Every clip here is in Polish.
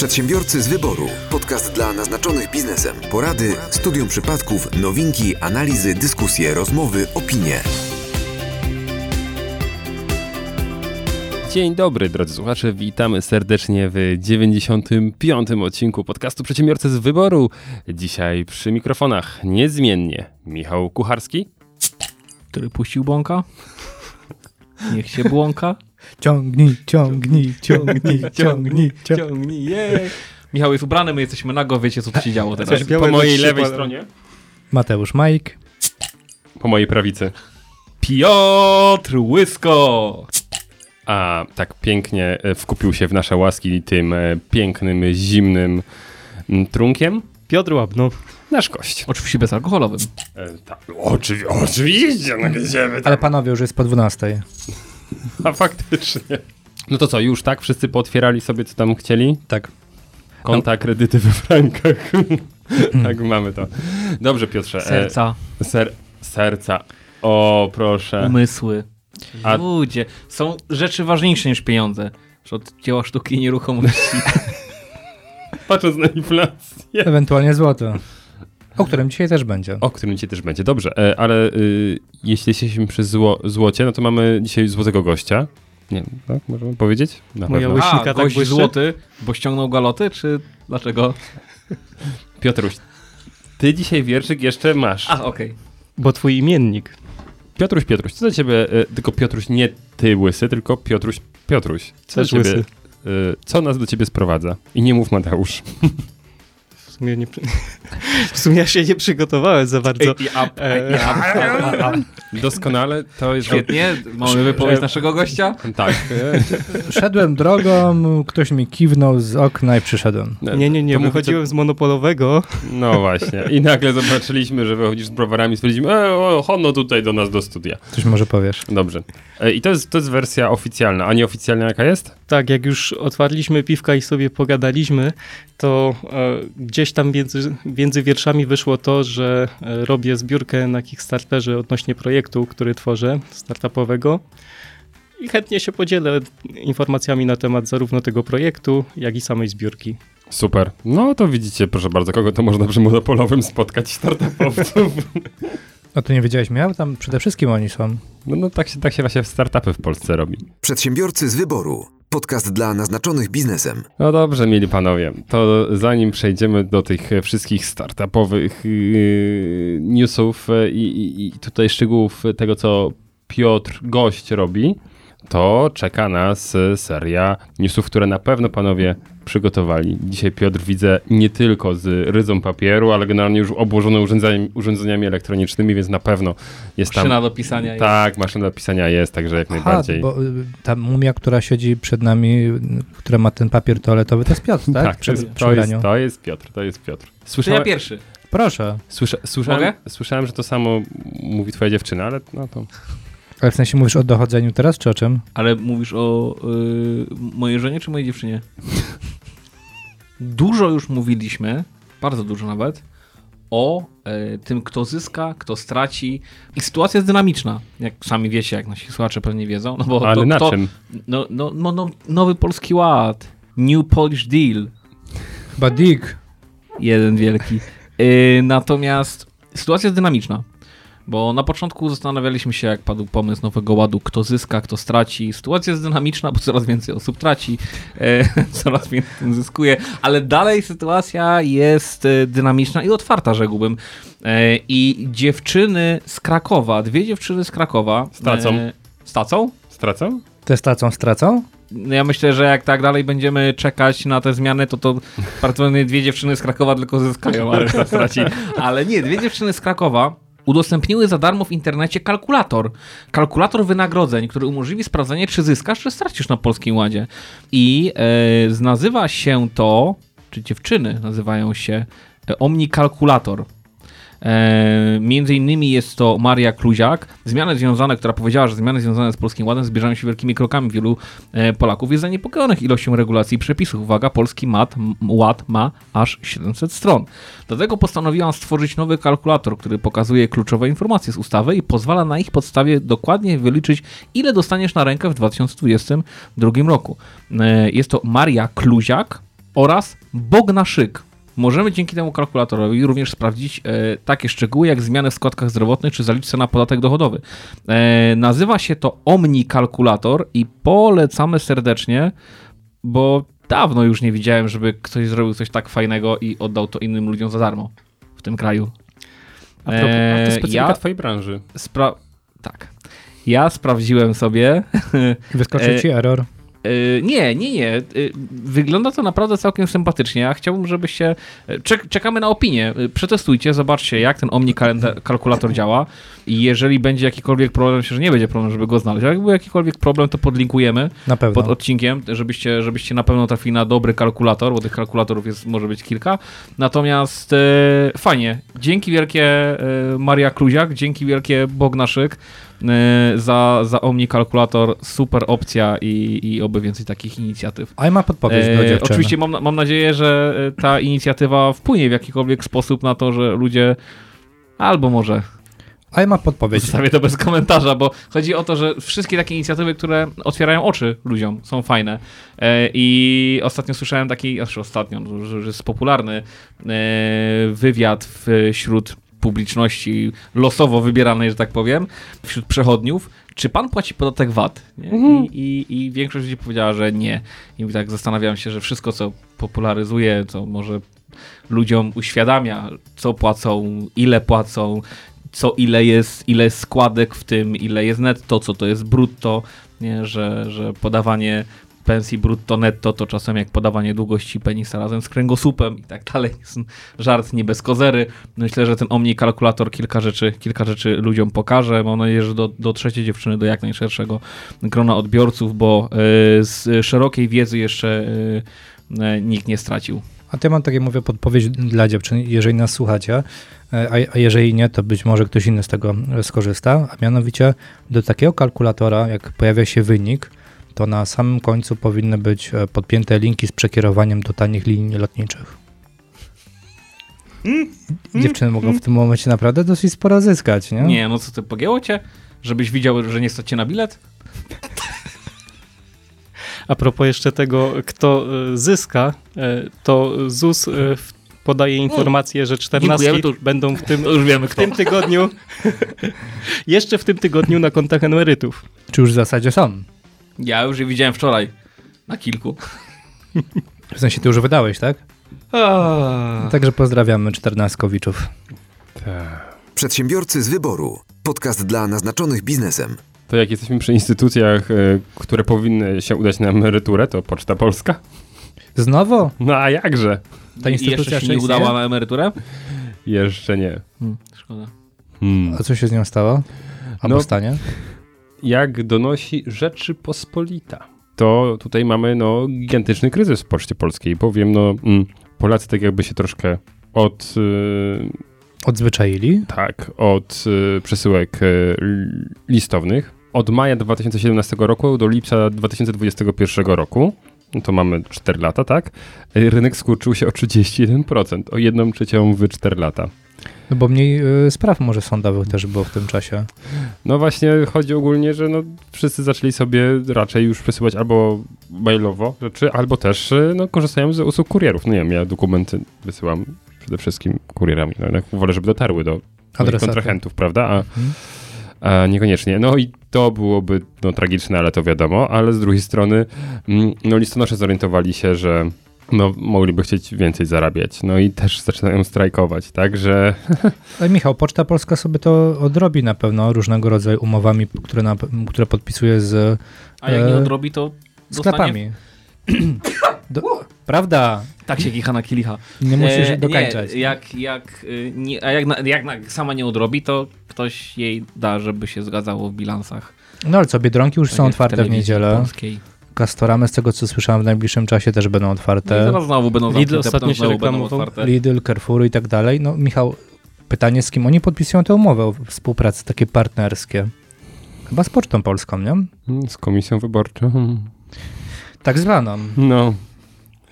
Przedsiębiorcy z wyboru. Podcast dla naznaczonych biznesem. Porady, studium przypadków, nowinki, analizy, dyskusje, rozmowy, opinie. Dzień dobry, drodzy słuchacze. Witamy serdecznie w 95. odcinku podcastu Przedsiębiorcy z wyboru. Dzisiaj przy mikrofonach niezmiennie Michał Kucharski. Który puścił błąka? Niech się błąka. Ciągnij, ciągnij, ciągnij, ciągnij, ciągnij. jej. Michał jest ubrany, my jesteśmy nago, wiecie co tu się działo teraz. Po mojej lewej stronie. Mateusz Majk. Po mojej prawicy. Piotr Łysko! A tak pięknie e, wkupił się w nasze łaski tym e, pięknym, zimnym trunkiem. Piotr Łabno. Nasz gość. Oczywiście bezalkoholowym. E, tak, oczywi oczywiście, no gdzie Ale panowie, już jest po 12. A faktycznie. No to co, już tak? Wszyscy pootwierali sobie, co tam chcieli? Tak. Konta, kredyty we frankach. tak, mamy to. Dobrze, Piotrze. e, Serca, Ser, serca. O, proszę. umysły. A- Ludzie, są rzeczy ważniejsze niż pieniądze. Że Od dzieła sztuki i nieruchomości. Patrząc na inflację. Ewentualnie złoto. O którym dzisiaj też będzie. O którym dzisiaj też będzie. Dobrze, e, ale y, jeśli jesteśmy przy zło, złocie, no to mamy dzisiaj złotego gościa. Nie, tak możemy powiedzieć? Na Moja pewno. łyś- A, tak gość błyszczy? złoty, bo ściągnął galoty, czy dlaczego? Piotruś, ty dzisiaj wierszyk jeszcze masz. A, okej. Bo twój imiennik. Piotruś, Piotruś, co do ciebie, e, tylko Piotruś nie ty łysy, tylko Piotruś, Piotruś. Co, do Też ciebie, łysy. e, co nas do ciebie sprowadza? I nie mów Mateusz. W sumie, nie, w sumie ja się nie przygotowałem za bardzo. E, Doskonale, to jest... Świetnie, mamy wypowiedź naszego gościa. Tak. e, Szedłem drogą, ktoś mi kiwnął z okna i przyszedłem. nie, nie, nie. To Wychodziłem z monopolowego. No właśnie. I nagle zobaczyliśmy, że wychodzisz z browarami i stwierdziliśmy, e, o, hono tutaj do nas do studia. Coś może powiesz. Dobrze. E, I to jest, to jest wersja oficjalna, a nieoficjalna jaka jest? Tak, jak już otwarliśmy piwka i sobie pogadaliśmy, to e, gdzieś tam między, między wierszami wyszło to, że e, robię zbiórkę na Kickstarterze odnośnie projektu, który tworzę, startupowego. I chętnie się podzielę informacjami na temat zarówno tego projektu, jak i samej zbiórki. Super. No to widzicie, proszę bardzo, kogo to można przy monopolowym spotkać startupowców. A to nie wiedziałeś, miał? Tam przede wszystkim oni są. No, no tak, się, tak się właśnie startupy w Polsce robi. Przedsiębiorcy z wyboru. Podcast dla naznaczonych biznesem. No dobrze, mieli panowie, to zanim przejdziemy do tych wszystkich startupowych yy, newsów e, i, i, i tutaj szczegółów tego, co Piotr gość robi, to czeka nas e, seria newsów, które na pewno panowie przygotowali. Dzisiaj Piotr widzę nie tylko z ryzą papieru, ale generalnie już obłożone urządzeniami, urządzeniami elektronicznymi, więc na pewno jest tam... Maszyna do pisania. jest. Tak, maszyna do pisania jest, także jak Aha, najbardziej. bo y, ta mumia, która siedzi przed nami, y, która ma ten papier toaletowy, to jest Piotr, tak? Tak, to jest, przy to, jest, to jest Piotr, to jest Piotr. To ja Słyszałem, pierwszy. Proszę. Słysza, słyszałem, Mogę? słyszałem, że to samo mówi twoja dziewczyna, ale no to... Ale w sensie mówisz o dochodzeniu teraz, czy o czym? Ale mówisz o y, mojej żonie czy mojej dziewczynie? dużo już mówiliśmy, bardzo dużo nawet, o y, tym, kto zyska, kto straci. I sytuacja jest dynamiczna, jak sami wiecie, jak nasi słuchacze pewnie wiedzą. No bo Ale to, na kto, czym? No, no, no, no, nowy polski ład, New Polish Deal, Chyba Dick. jeden wielki. Y, natomiast sytuacja jest dynamiczna. Bo na początku zastanawialiśmy się, jak padł pomysł nowego ładu, kto zyska, kto straci. Sytuacja jest dynamiczna, bo coraz więcej osób traci, e, coraz więcej zyskuje, ale dalej sytuacja jest e, dynamiczna i otwarta, rzekłbym. E, I dziewczyny z Krakowa, dwie dziewczyny z Krakowa. Stracą. E, stracą? Stracą? Testacą stracą? No ja myślę, że jak tak dalej będziemy czekać na te zmiany, to to prawdopodobnie dwie dziewczyny z Krakowa tylko zyskają, ale reszta straci. Ale nie, dwie dziewczyny z Krakowa udostępniły za darmo w internecie kalkulator. Kalkulator wynagrodzeń, który umożliwi sprawdzenie, czy zyskasz, czy stracisz na Polskim Ładzie. I e, nazywa się to, czy dziewczyny nazywają się e, Omni Kalkulator. E, między innymi jest to Maria Kluziak. Zmiany związane, która powiedziała, że zmiany związane z Polskim Ładem zbliżają się wielkimi krokami. Wielu e, Polaków jest zaniepokojonych ilością regulacji i przepisów. Uwaga, Polski mat, Ład ma aż 700 stron. Dlatego postanowiłam stworzyć nowy kalkulator, który pokazuje kluczowe informacje z ustawy i pozwala na ich podstawie dokładnie wyliczyć, ile dostaniesz na rękę w 2022 roku. E, jest to Maria Kluziak oraz Bogna Szyk. Możemy dzięki temu kalkulatorowi również sprawdzić e, takie szczegóły jak zmiany w składkach zdrowotnych czy zaliczce na podatek dochodowy. E, nazywa się to Omni Kalkulator i polecamy serdecznie, bo dawno już nie widziałem, żeby ktoś zrobił coś tak fajnego i oddał to innym ludziom za darmo w tym kraju. A, propos, a to E, specyfika ja- twojej branży. Spra- tak. Ja sprawdziłem sobie. Wyskoczy E, ci error. Yy, nie, nie, nie. Yy, wygląda to naprawdę całkiem sympatycznie. Ja chciałbym, żebyście. Czek czekamy na opinię. Przetestujcie, zobaczcie, jak ten Omni kalkulator działa. I jeżeli będzie jakikolwiek problem, myślę, że nie będzie problem, żeby go znaleźć. Ale jak był jakikolwiek problem, to podlinkujemy pod odcinkiem, żebyście, żebyście na pewno trafili na dobry kalkulator, bo tych kalkulatorów jest, może być kilka. Natomiast fajnie. Dzięki wielkie Maria Kluziak, dzięki wielkie Bognaszyk za, za Omni Kalkulator. Super opcja i, i oby więcej takich inicjatyw. A ja ma podpowiedź do E, dziewczyny. oczywiście mam, mam nadzieję, że e, ta inicjatywa wpłynie w jakikolwiek sposób na to, że ludzie albo może A ja ma podpowiedź. Zostawię to bez komentarza, bo chodzi o to, że wszystkie takie inicjatywy, które otwierają oczy ludziom, są fajne. E, I ostatnio słyszałem taki, znaczy ostatnio, że, jest popularny e, wywiad wśród publiczności losowo wybieranej, że tak powiem, wśród przechodniów, czy pan płaci podatek VAT? Nie? I, i, I większość ludzi powiedziała, że nie. I tak zastanawiam się, że wszystko, co popularyzuje, co może ludziom uświadamia, co płacą, ile płacą, co ile jest, ile jest składek w tym, ile jest netto, co to jest brutto, nie? Że, że podawanie pensji brutto netto to czasem jak podawanie długości penisa razem z kręgosłupem i tak dalej. Żart nie bez kozery. Myślę, że ten Omni kalkulator kilka rzeczy, kilka rzeczy ludziom pokaże. Mam nadzieję, że do, do trzeciej dziewczyny, do jak najszerszego grona odbiorców, bo y, z szerokiej wiedzy jeszcze y, y, nikt nie stracił. A to ja mam takie, mówię, podpowiedź dla dziewczyn, jeżeli nas słuchacie, a, jeżeli nie, to być może ktoś inny z tego skorzysta, a mianowicie do takiego kalkulatora, jak pojawia się wynik, to na samym końcu powinny być e, podpięte linki z przekierowaniem do tanich linii lotniczych. Dziewczyny mogą w tym momencie naprawdę dosyć sporo zyskać, nie? Nie, no co ty, pogięło cię? Żebyś widział, że nie stać cię na bilet? A propos jeszcze tego, kto e, zyska, e, to ZUS w- podaje informację, że 14 Dziękujemy, to- będą w tym, To już wiemy w tym tygodniu, jeszcze w tym tygodniu na kontach emerytów. Czy już w zasadzie są? Ja już je widziałem wczoraj. Na kilku. W sensie ty już wydałeś, tak? Także pozdrawiamy czternastkowiczów. Tak. Przedsiębiorcy z wyboru. Podcast dla naznaczonych biznesem. To jak jesteśmy przy instytucjach, e, które powinny się udać na emeryturę, to Poczta Polska. Znowu? No a jakże? Ta I instytucja jeszcze się nie udała na emeryturę? Jeszcze nie. Szkoda. Hmm. A co się z nią stało? Albo No. stanie? Jak donosi Rzeczypospolita, to tutaj mamy no, gigantyczny kryzys w Poczcie Polskiej, bowiem no, mm, Polacy tak jakby się troszkę od, y, Odzwyczaili? tak, od y, przesyłek y, listownych od maja 2017 roku do lipca 2021 roku, no to mamy 4 lata, tak? Rynek skurczył się o 31%, o 1 trzecią w 4 lata. No bo mniej y, spraw może sądowych też było w tym czasie. No właśnie chodzi ogólnie, że no, wszyscy zaczęli sobie raczej już przesyłać albo mailowo rzeczy, albo też y, no, korzystają z usług kurierów. No nie wiem, ja dokumenty wysyłam przede wszystkim kurierami. No, jednak wolę, żeby dotarły do kontrahentów, prawda? A, Mhm. a niekoniecznie. No i to byłoby no, tragiczne, ale to wiadomo, ale z drugiej strony mm, no, listonosze zorientowali się, że no, mogliby chcieć więcej zarabiać. No i też zaczynają strajkować, także Ale Michał, Poczta Polska sobie to odrobi na pewno różnego rodzaju umowami, które, na, które podpisuje z A jak nie E, odrobi, to sklepami. Do, prawda, Tak się kicha na kilicha. nie musisz E, dokańczać. Nie, jak, jak, y, nie, a jak, na, jak na, sama nie odrobi, to ktoś jej da, żeby się zgadzało w bilansach. No ale co, Biedronki już Tak są otwarte w telewizji niedzielę. polskiej. Kastoramy, z tego co słyszałem, w najbliższym czasie też będą No i otwarte. zaraz znowu będą Lidl zamknięte, ostatnio się reklamował. otwarte. Lidl, Carrefour i tak dalej. No Michał, pytanie z kim oni podpisują tę umowę o współpracy takie partnerskie? Chyba z Pocztą Polską, nie? z komisją wyborczą. Tak zwaną. No,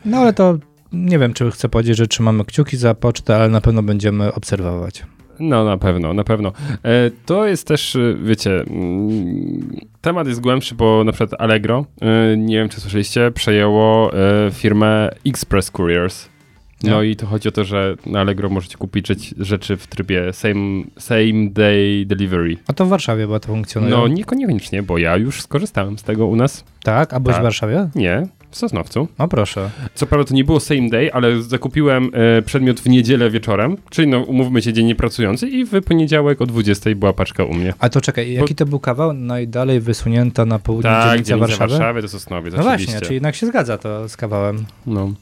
No ale to nie wiem, czy chcę powiedzieć, że trzymamy kciuki za pocztę, ale na pewno będziemy obserwować. No na pewno, na pewno. E, to jest też, e, wiecie, mm, temat jest głębszy, bo na przykład Allegro, e, nie wiem czy słyszeliście, przejęło firmę Express Couriers. No i to chodzi o to, że na Allegro możecie kupić rzecz- rzeczy w trybie same, same day delivery. A to w Warszawie chyba to funkcjonuje. No niekoniecznie, bo ja już skorzystałem z tego u nas. Tak? A byłeś Tak. w Warszawie? Nie, w Sosnowcu. No proszę. Co prawda to nie było same day, ale zakupiłem e, przedmiot w niedzielę wieczorem, czyli no umówmy się dzień niepracujący i w poniedziałek o 20 była paczka u mnie. A to czekaj, jaki to był kawał? Najdalej wysunięta na południe Tak, dzielnica dzielnica Warszawy? Warszawy to Sosnowiec, No oczywiście. właśnie, czyli jednak się zgadza to z kawałem. No.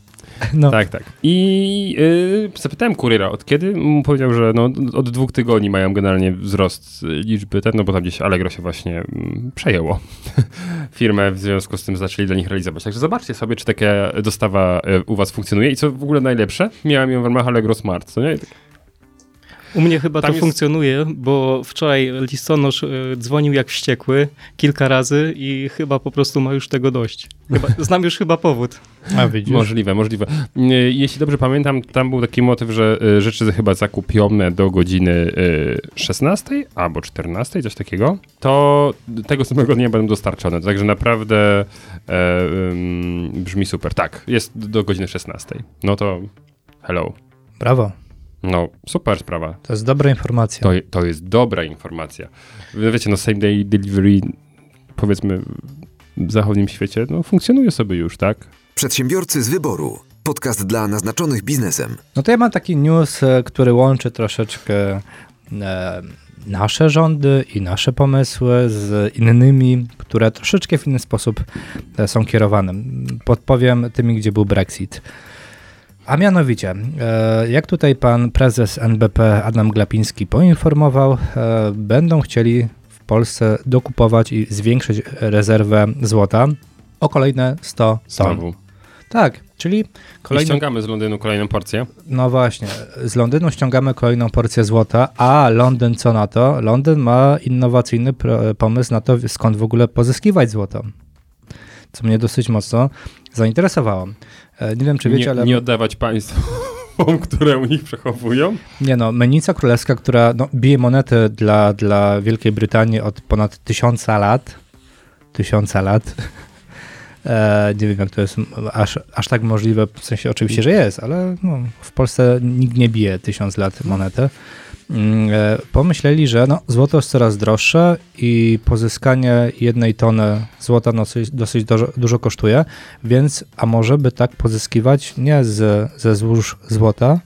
No. Tak, tak. I yy, zapytałem kuriera, od kiedy? Powiedział, że no, od dwóch tygodni mają generalnie wzrost y, liczby, ten, no bo tam gdzieś Allegro się właśnie mm, przejęło firmę, w związku z tym zaczęli dla nich realizować. Także zobaczcie sobie, czy taka dostawa y, u was funkcjonuje i co w ogóle najlepsze, miałem ją w ramach Allegro Smart, co nie? U mnie chyba Tam to jest- funkcjonuje, bo wczoraj listonosz e, dzwonił jak wściekły kilka razy i chyba po prostu ma już tego dość. Chyba, znam już chyba powód. A widzisz? Możliwe, możliwe. Y, Jeśli dobrze pamiętam, tam był taki motyw, że y, rzeczy chyba zakupione do godziny y, 16 albo 14, coś takiego, to tego samego dnia będą dostarczone. Także naprawdę e, ym, brzmi super. Tak, jest do godziny 16. No to hello. Brawo. No, super sprawa. To jest dobra informacja. To, to jest dobra informacja. Wiecie, no same day delivery powiedzmy w zachodnim świecie, no funkcjonuje sobie już, tak? Przedsiębiorcy z wyboru. Podcast dla naznaczonych biznesem. No to ja mam taki news, e, który łączy troszeczkę e, nasze rządy i nasze pomysły z innymi, które troszeczkę w inny sposób e, są kierowane. Podpowiem tymi, gdzie był Brexit. A mianowicie, e, jak tutaj pan prezes NBP Adam Glapiński poinformował, e, będą chcieli w Polsce dokupować i zwiększyć rezerwę złota o kolejne 100 ton. Znowu. Tak, czyli I ściągamy z Londynu kolejną porcję. no właśnie, z Londynu ściągamy kolejną porcję złota, a Londyn co na to? Londyn ma innowacyjny pro- pomysł na to, skąd w ogóle pozyskiwać złoto. Co mnie dosyć mocno zainteresowało. E, Nie wiem, czy wiecie, nie, ale nie oddawać państwom, które u nich przechowują. nie no, Menica Królewska, która no, bije monety dla, dla Wielkiej Brytanii od ponad tysiąca lat. Tysiąca lat. E, nie wiem, jak to jest aż, aż tak możliwe, w sensie oczywiście, że jest, ale no, w Polsce nikt nie bije tysiąc lat monety. Mm, e, Pomyśleli, że no, złoto jest coraz droższe i pozyskanie jednej tony złota no, dosyć, dosyć dużo, dużo kosztuje, więc a może by tak pozyskiwać nie z, ze złóż złota,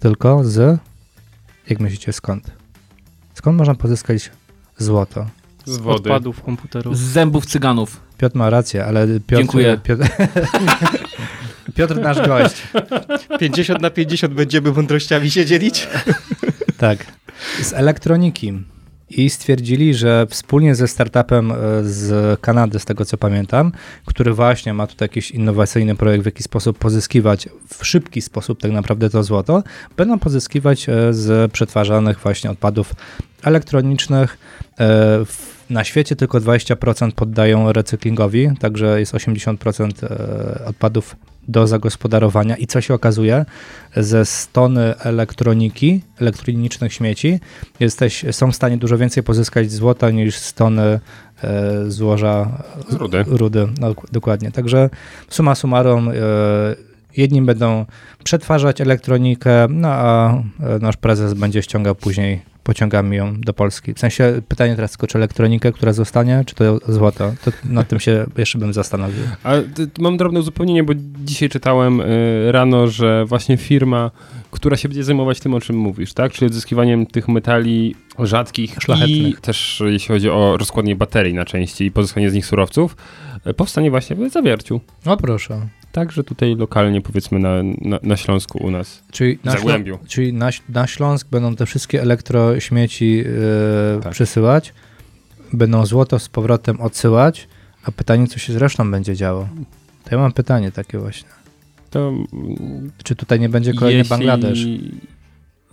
tylko z, jak myślicie, skąd? Skąd można pozyskać złoto? Z wody. Odpadów komputerów. Z zębów cyganów. Piotr ma rację, ale Piotr... Dziękuję. Piotr, Piotr nasz gość. 50 na 50 będziemy mądrościami się dzielić? Tak. Z elektroniki. I stwierdzili, że wspólnie ze startupem e, z Kanady, z tego co pamiętam, który właśnie ma tutaj jakiś innowacyjny projekt, w jaki sposób pozyskiwać w szybki sposób tak naprawdę to złoto, będą pozyskiwać e, z przetwarzanych właśnie odpadów elektronicznych. E, Na świecie tylko 20% poddają recyklingowi, także jest 80% e, odpadów do zagospodarowania. I co się okazuje? Ze stony elektroniki, elektronicznych śmieci, jesteś, są w stanie dużo więcej pozyskać złota niż z tony e, złoża rudy. rudy. No, dokładnie. Także suma summarum, e, jedni będą przetwarzać elektronikę, no a e, nasz prezes będzie ściągał później pociągami ją do Polski. W sensie pytanie teraz tylko, czy elektronikę, która zostanie, czy to złoto? To nad tym się jeszcze bym zastanowił. A mam drobne uzupełnienie, bo dzisiaj czytałem y, rano, że właśnie firma, która się będzie zajmować tym, o czym mówisz, tak? Czyli odzyskiwaniem tych metali rzadkich i też jeśli chodzi o rozkładnie baterii na części i pozyskanie z nich surowców, y, powstanie właśnie w Zawierciu. No proszę. Także tutaj lokalnie powiedzmy na, na, na Śląsku u nas. Czyli na, Zagłębiu. Ślą- czyli na, na Śląsk będą te wszystkie elektrośmieci e, Tak. przysyłać, będą złoto z powrotem odsyłać, a pytanie, co się z resztą będzie działo? To ja mam pytanie takie właśnie. To Czy tutaj nie będzie kolejny jeśli, Bangladesz?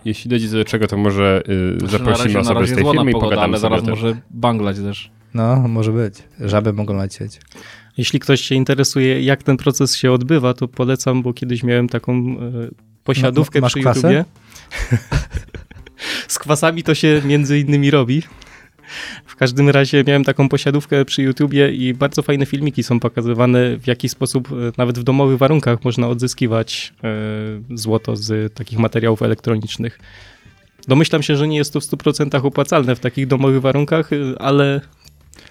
jeśli dojdzie do czego, to może y, Znaczy, zaprosimy na razie, osobę na z razie tej złona firmy i pogoda, pogadamy ale sobie zaraz może banglać też. No, może być. Żaby mogą lecieć. Jeśli ktoś się interesuje, jak ten proces się odbywa, to polecam, bo kiedyś miałem taką e, posiadówkę masz przy kwasę? YouTubie. z kwasami to się między innymi robi. W każdym razie miałem taką posiadówkę przy YouTubie i bardzo fajne filmiki są pokazywane, w jaki sposób e, nawet w domowych warunkach można odzyskiwać e, złoto z takich materiałów elektronicznych. Domyślam się, że nie jest to w 100% opłacalne w takich domowych warunkach, ale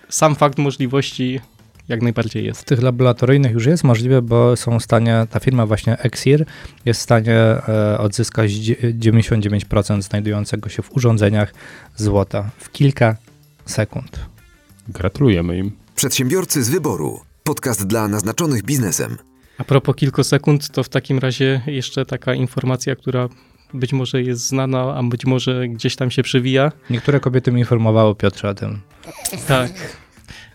sam fakt możliwości jak najbardziej jest. W tych laboratoryjnych już jest możliwe, bo są w stanie, ta firma właśnie Exir jest w stanie e, odzyskać dzie- 99% znajdującego się w urządzeniach złota w kilka sekund. Gratulujemy im. Przedsiębiorcy z wyboru. Podcast dla naznaczonych biznesem. A propos kilku sekund, to w takim razie jeszcze taka informacja, która być może jest znana, a być może gdzieś tam się przewija. Niektóre kobiety mi informowały Piotrze o tym. Tak.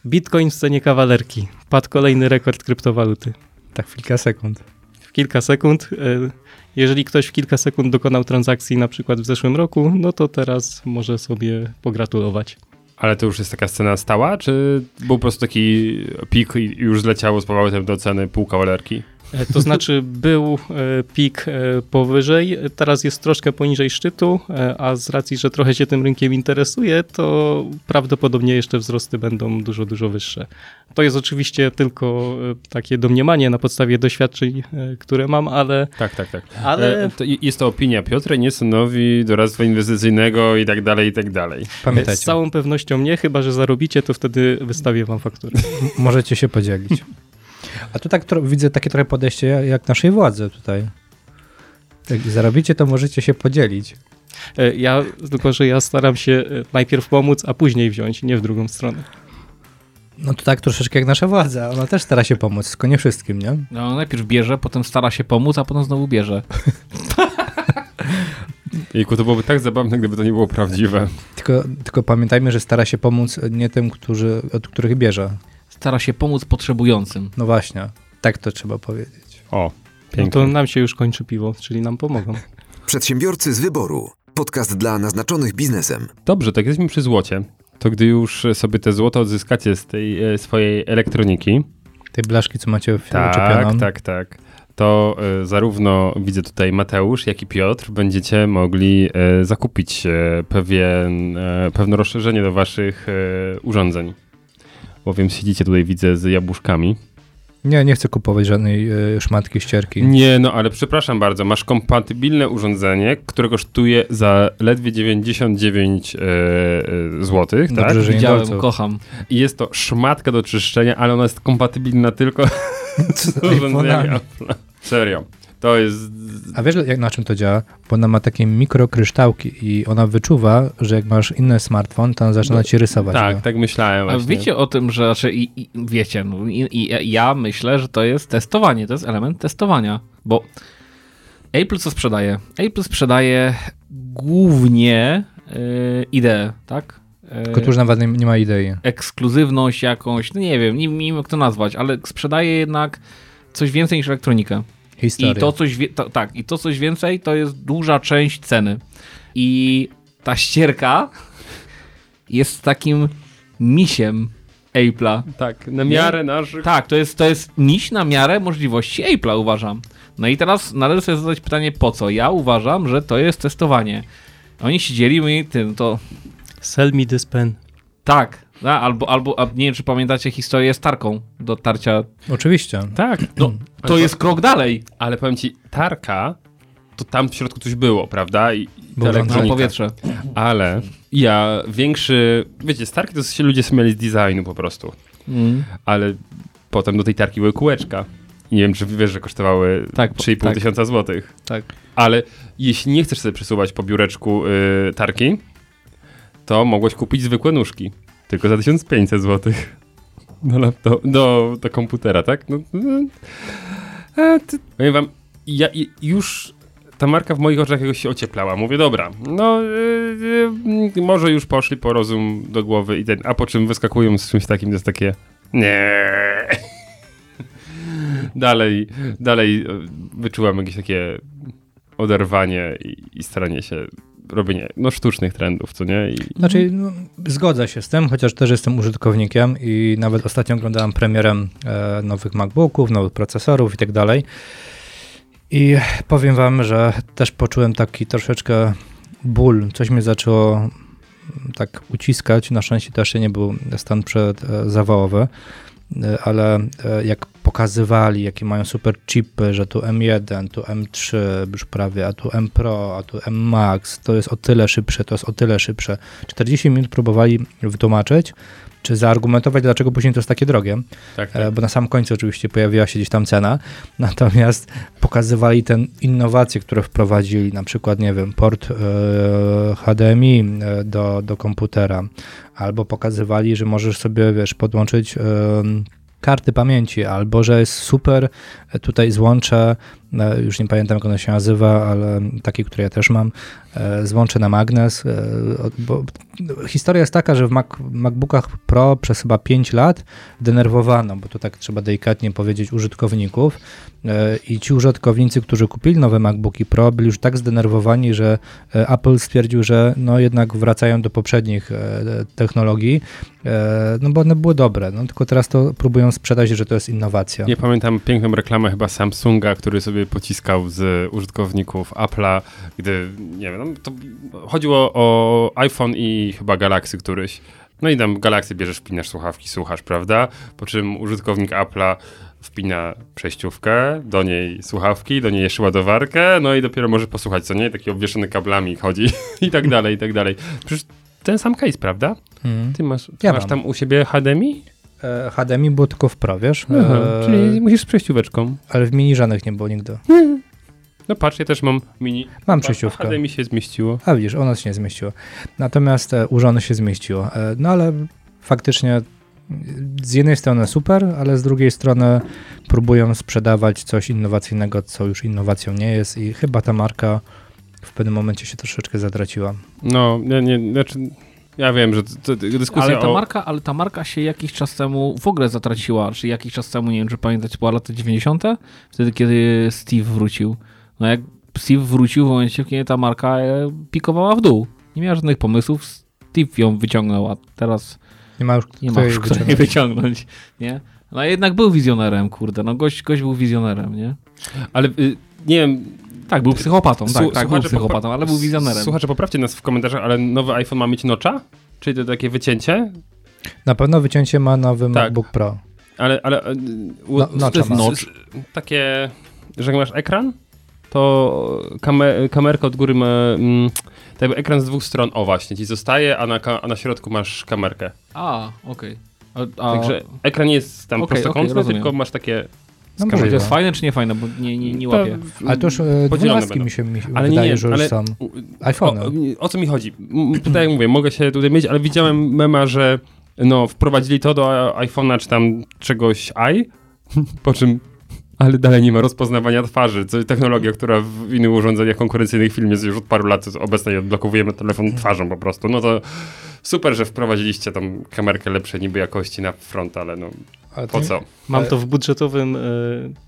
Bitcoin w cenie kawalerki. Padł kolejny rekord kryptowaluty. Tak w kilka sekund. W kilka sekund. e, Jeżeli ktoś w kilka sekund dokonał transakcji na przykład w zeszłym roku, no to teraz może sobie pogratulować. Ale to już jest taka scena stała, czy był po prostu taki pik i już zleciało z powrotem do ceny pół kawalerki? E, To znaczy był e, pik e, powyżej, teraz jest troszkę poniżej szczytu, a z racji, że trochę się tym rynkiem interesuje, to prawdopodobnie jeszcze wzrosty będą dużo, dużo wyższe. To jest oczywiście tylko takie domniemanie na podstawie doświadczeń, które mam, ale, Tak, tak, tak. ale to jest to opinia Piotra nie stanowi doradztwa inwestycyjnego i tak dalej, i tak dalej. z Pamiętajcie, całą pewnością nie, chyba że zarobicie, to wtedy wystawię wam fakturę. możecie się podzielić. A tu tak widzę takie trochę podejście jak- jak naszej władzy tutaj. Jak zarobicie, to możecie się podzielić. E, Ja, tylko że ja staram się e, najpierw pomóc, a później wziąć, nie w drugą stronę. No to tak troszeczkę jak nasza władza. Ona też stara się pomóc, tylko nie wszystkim, nie? No, najpierw bierze, potem stara się pomóc, a potem znowu bierze. Jejku, to byłoby tak zabawne, gdyby to nie było prawdziwe. Tylko, tylko pamiętajmy, że stara się pomóc nie tym, którzy, od których bierze. Stara się pomóc potrzebującym. No właśnie, tak to trzeba powiedzieć. O, No pięknie. to nam się już kończy piwo, czyli nam pomogą. Przedsiębiorcy z wyboru. Podcast dla naznaczonych biznesem. Dobrze, tak jesteśmy przy złocie. To gdy już sobie te złoto odzyskacie z tej e, swojej elektroniki, Tej blaszki, co macie w tak, uczepioną. tak, tak, to e, zarówno widzę tutaj Mateusz, jak i Piotr będziecie mogli e, zakupić e, pewien, e, pewne rozszerzenie do waszych e, urządzeń. Bowiem siedzicie tutaj, widzę, z jabłuszkami. Nie, nie chcę kupować żadnej y, szmatki ścierki. Nie, no ale przepraszam bardzo, masz kompatybilne urządzenie, które kosztuje za ledwie 99 e, e, złotych, tak? Dobrze, że nie Widziałem, dolców. kocham. I jest to szmatka do czyszczenia, ale ona jest kompatybilna tylko z urządzeniami. Serio. To jest... A wiesz jak, na czym to działa? Bo ona ma takie mikrokryształki i ona wyczuwa, że jak masz inny smartfon, to on zaczyna No, ci rysować Tak, go. tak myślałem A właśnie. wiecie o tym, że znaczy, i, i, wiecie, no, i, i, ja myślę, że to jest testowanie, to jest element testowania, bo Apple co sprzedaje? Apple sprzedaje głównie y, ideę, tak? Y, Tylko tu już nawet nie, nie ma idei. ekskluzywność jakąś, no nie wiem, nie, nie wiem jak to nazwać, ale sprzedaje jednak coś więcej niż elektronikę. Historia. I to coś, to, tak, i to coś więcej to jest duża część ceny. I ta ścierka jest takim misiem Apple'a. Tak, na miarę naszych... Tak, to jest, to jest miś na miarę możliwości Apple'a, uważam. No i teraz należy sobie zadać pytanie, po co? Ja uważam, że to jest testowanie. Oni siedzieli i tym, to Sell me this pen. tak, no, albo, albo a nie wiem, czy pamiętacie historię z tarką do tarcia. Oczywiście. Tak, No, to jest krok dalej. ale powiem ci, tarka, to tam w środku coś było, prawda? I, Było elektronika. powietrze. Ale ja większy... Wiecie, z tarki to się ludzie śmiali z designu po prostu. Mm. Ale potem do tej tarki były kółeczka. I Nie wiem, czy wiesz, że kosztowały Tak, 3,5 tak. tysiąca złotych. Tak. Ale jeśli nie chcesz sobie przesuwać po biureczku y, tarki, to mogłeś kupić zwykłe nóżki. Tylko za 1500 zł. Do, laptop, do, do komputera, tak? No, no. A, ty, powiem wam, ja, już ta marka w moich oczach jakoś się ocieplała. Mówię, dobra, no y, y, może już poszli po rozum do głowy i ten, a po czym wyskakują z czymś takim, to jest takie nie. dalej, dalej y, wyczułam jakieś takie oderwanie i, i staranie się robienie no, sztucznych trendów, co nie? I, Znaczy, no, zgodzę się z tym, chociaż też jestem użytkownikiem i nawet ostatnio oglądałem premierę e, nowych MacBooków, nowych procesorów i tak dalej. I powiem wam, że też poczułem taki troszeczkę ból, coś mnie zaczęło mm, tak uciskać. Na szczęście też nie był stan przedzawałowy, e, ale e, jak pokazywali, jakie mają super chipy, że tu M1, tu M3 już prawie, a tu M Pro, a tu M Max, to jest o tyle szybsze, to jest o tyle szybsze. 40 minut próbowali wytłumaczyć, czy zaargumentować, dlaczego później to jest takie drogie, Tak, e, tak. bo na sam końcu oczywiście pojawiła się gdzieś tam cena, natomiast pokazywali te innowacje, które wprowadzili, na przykład, nie wiem, port e, HDMI e, do, do komputera, albo pokazywali, że możesz sobie, wiesz, podłączyć karty pamięci, albo że jest super tutaj złącze, już nie pamiętam jak ono się nazywa, ale takie, które ja też mam, e, złącze na magnes, e, bo historia jest taka, że w Mac, MacBookach Pro przez chyba 5 lat denerwowano, bo to tak trzeba delikatnie powiedzieć, użytkowników e, i ci użytkownicy, którzy kupili nowe MacBooki Pro, byli już tak zdenerwowani, że Apple stwierdził, że no jednak wracają do poprzednich technologii, no bo one były dobre, no tylko teraz to próbują sprzedać, że to jest innowacja. Nie pamiętam piękną reklamę chyba Samsunga, który sobie pociskał z użytkowników Apple'a, gdy, nie wiem, no, to chodziło o iPhone i chyba Galaxy któryś. No i tam Galaxy bierzesz, wpinasz słuchawki, słuchasz, prawda? Po czym użytkownik Apple'a wpina przejściówkę, do niej słuchawki, do niej jeszcze ładowarkę, no i dopiero może posłuchać, co nie? Taki obwieszony kablami chodzi i tak dalej, i tak dalej. Przecież ten sam case, prawda? Mhm. Ty masz, ty Ja masz mam. tam u siebie HDMI? E, HDMI było tylko w Pro, wiesz? Aha, E, czyli musisz z przejścióweczką. Ale w mini żadnych nie było nigdy. No patrz, ja też mam mini. Mam przejściówkę. HDMI się zmieściło. A widzisz, ono się nie zmieściło. Natomiast e, u żony się zmieściło. E, no ale faktycznie e, z jednej strony super, ale z drugiej strony próbują sprzedawać coś innowacyjnego, co już innowacją nie jest i chyba ta marka w pewnym momencie się troszeczkę zatraciła. No, ja nie, znaczy, ja wiem, że to, to dyskusja Ale ta, o... marka, ale ta marka się jakiś czas temu w ogóle zatraciła. Czy jakiś czas temu, nie wiem, czy pamiętacie, była lata 90. Wtedy, kiedy Steve wrócił. No jak Steve wrócił w momencie, kiedy ta marka e, pikowała w dół. Nie miała żadnych pomysłów. Steve ją wyciągnął, a teraz Nie ma już nie kto ma już kto jej wyciągnąć. wyciągnąć. Nie? No a jednak był wizjonerem, kurde. No gość, gość był wizjonerem, nie? Ale y, nie wiem... Tak, był psychopatą, tak, słu- tak, był psychopatą, ale był wizjonerem. Słuchacze, poprawcie nas w komentarzach, ale nowy iPhone ma mieć nocza? Czyli to takie wycięcie? Na pewno wycięcie ma nowy Tak. MacBook Pro. Ale, ale u- No- to nocza jest s- s- takie, że jak masz ekran, to kamer, kamerka od góry ma mm, tak jakby ekran z dwóch stron, o właśnie, ci zostaje, a na, a na środku masz kamerkę. A, okej. A, a, Także ekran nie jest tam Okej, prostokątny, rozumiem. tylko masz takie No. Czy to jest fajne, czy nie fajne, bo nie, nie, nie łapię. Ale to już e, dwunastki mi się, mi Ale nie, wydaje, nie, że już ale- są. O, iPhone. o, o co mi chodzi? Tutaj jak mówię, mogę się tutaj mieć, ale widziałem mema, że no, wprowadzili to do iPhone'a czy tam czegoś i, po czym ale dalej nie ma rozpoznawania twarzy. Co, technologia, która w innych urządzeniach konkurencyjnych w filmie jest już od paru lat obecnej odblokowujemy telefon twarzą po prostu. No to super, że wprowadziliście tą kamerkę lepszej niby jakości na front, ale no Ale po co? Mam Ale- to w budżetowym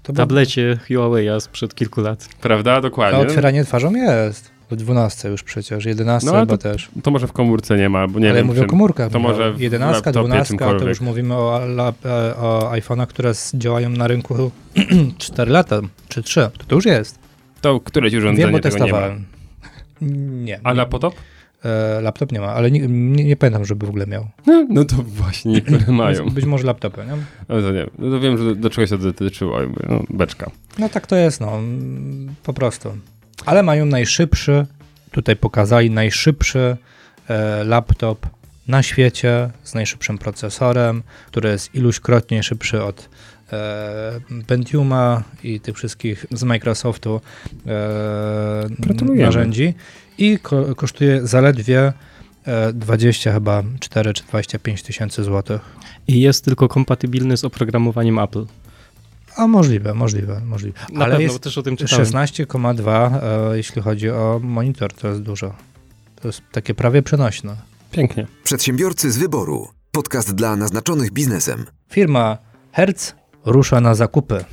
To tablecie Huawei'a sprzed kilku lat. Prawda? A Dokładnie. otwieranie twarzą jest. W 12 już przecież, 11 No, chyba to- też. To może w komórce nie ma, bo nie Ale wiem. mówię o komórkach. to może w 11, laptopie 12 to już mówimy o, e, o iPhone'ach, które działają na rynku 4 lata, czy 3. To, to już jest. To któreś urządzenie Wiem, bo tego nie ma. testowałem. Nie. A laptop? E, laptop nie ma, ale nie, nie, nie pamiętam, żeby w ogóle miał. No, no to właśnie niektóre mają. Być może laptopy, nie? No to nie, no to wiem, że do, do czegoś to dotyczyło, jakby, no, beczka. No tak to jest, no. Po prostu. Ale mają najszybszy, tutaj pokazali, najszybszy e, laptop na świecie z najszybszym procesorem, który jest iluśkrotnie szybszy od e, Pentiuma i tych wszystkich z Microsoftu e, narzędzi i ko kosztuje zaledwie e, 20 chyba 4 czy 25 tysięcy złotych. I jest tylko kompatybilny z oprogramowaniem Apple. A możliwe, możliwe, możliwe. Na Ale pewno, też o tym czytałem. 16,2 e, jeśli chodzi o monitor, to jest dużo. To jest takie prawie przenośne. Pięknie. Przedsiębiorcy z wyboru. Podcast dla naznaczonych biznesem. Firma Hertz rusza na zakupy.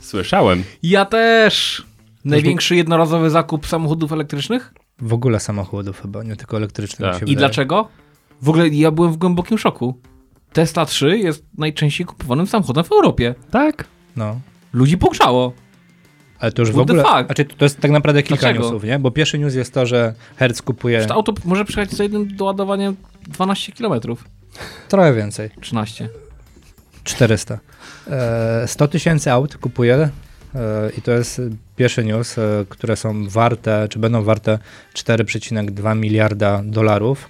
Słyszałem. Ja też! Największy jednorazowy zakup samochodów elektrycznych? W ogóle samochodów chyba, nie tylko elektrycznych. Tak. I wydaje. dlaczego? W ogóle ja byłem w głębokim szoku. Tesla 3 jest najczęściej kupowanym samochodem w Europie. Tak? No. Ludzi pogrzało. Ale to już w What the ogóle. fuck? Znaczy, to jest tak naprawdę kilka Dlaczego? newsów, nie? Bo pierwszy news jest to, że Hertz kupuje To auto może przyjechać z jednym doładowaniem 12 km. trochę więcej. 13. 400. E, 100 tysięcy aut kupuje i to jest pierwszy news, e, które są warte, czy będą warte 4,2 miliarda dolarów.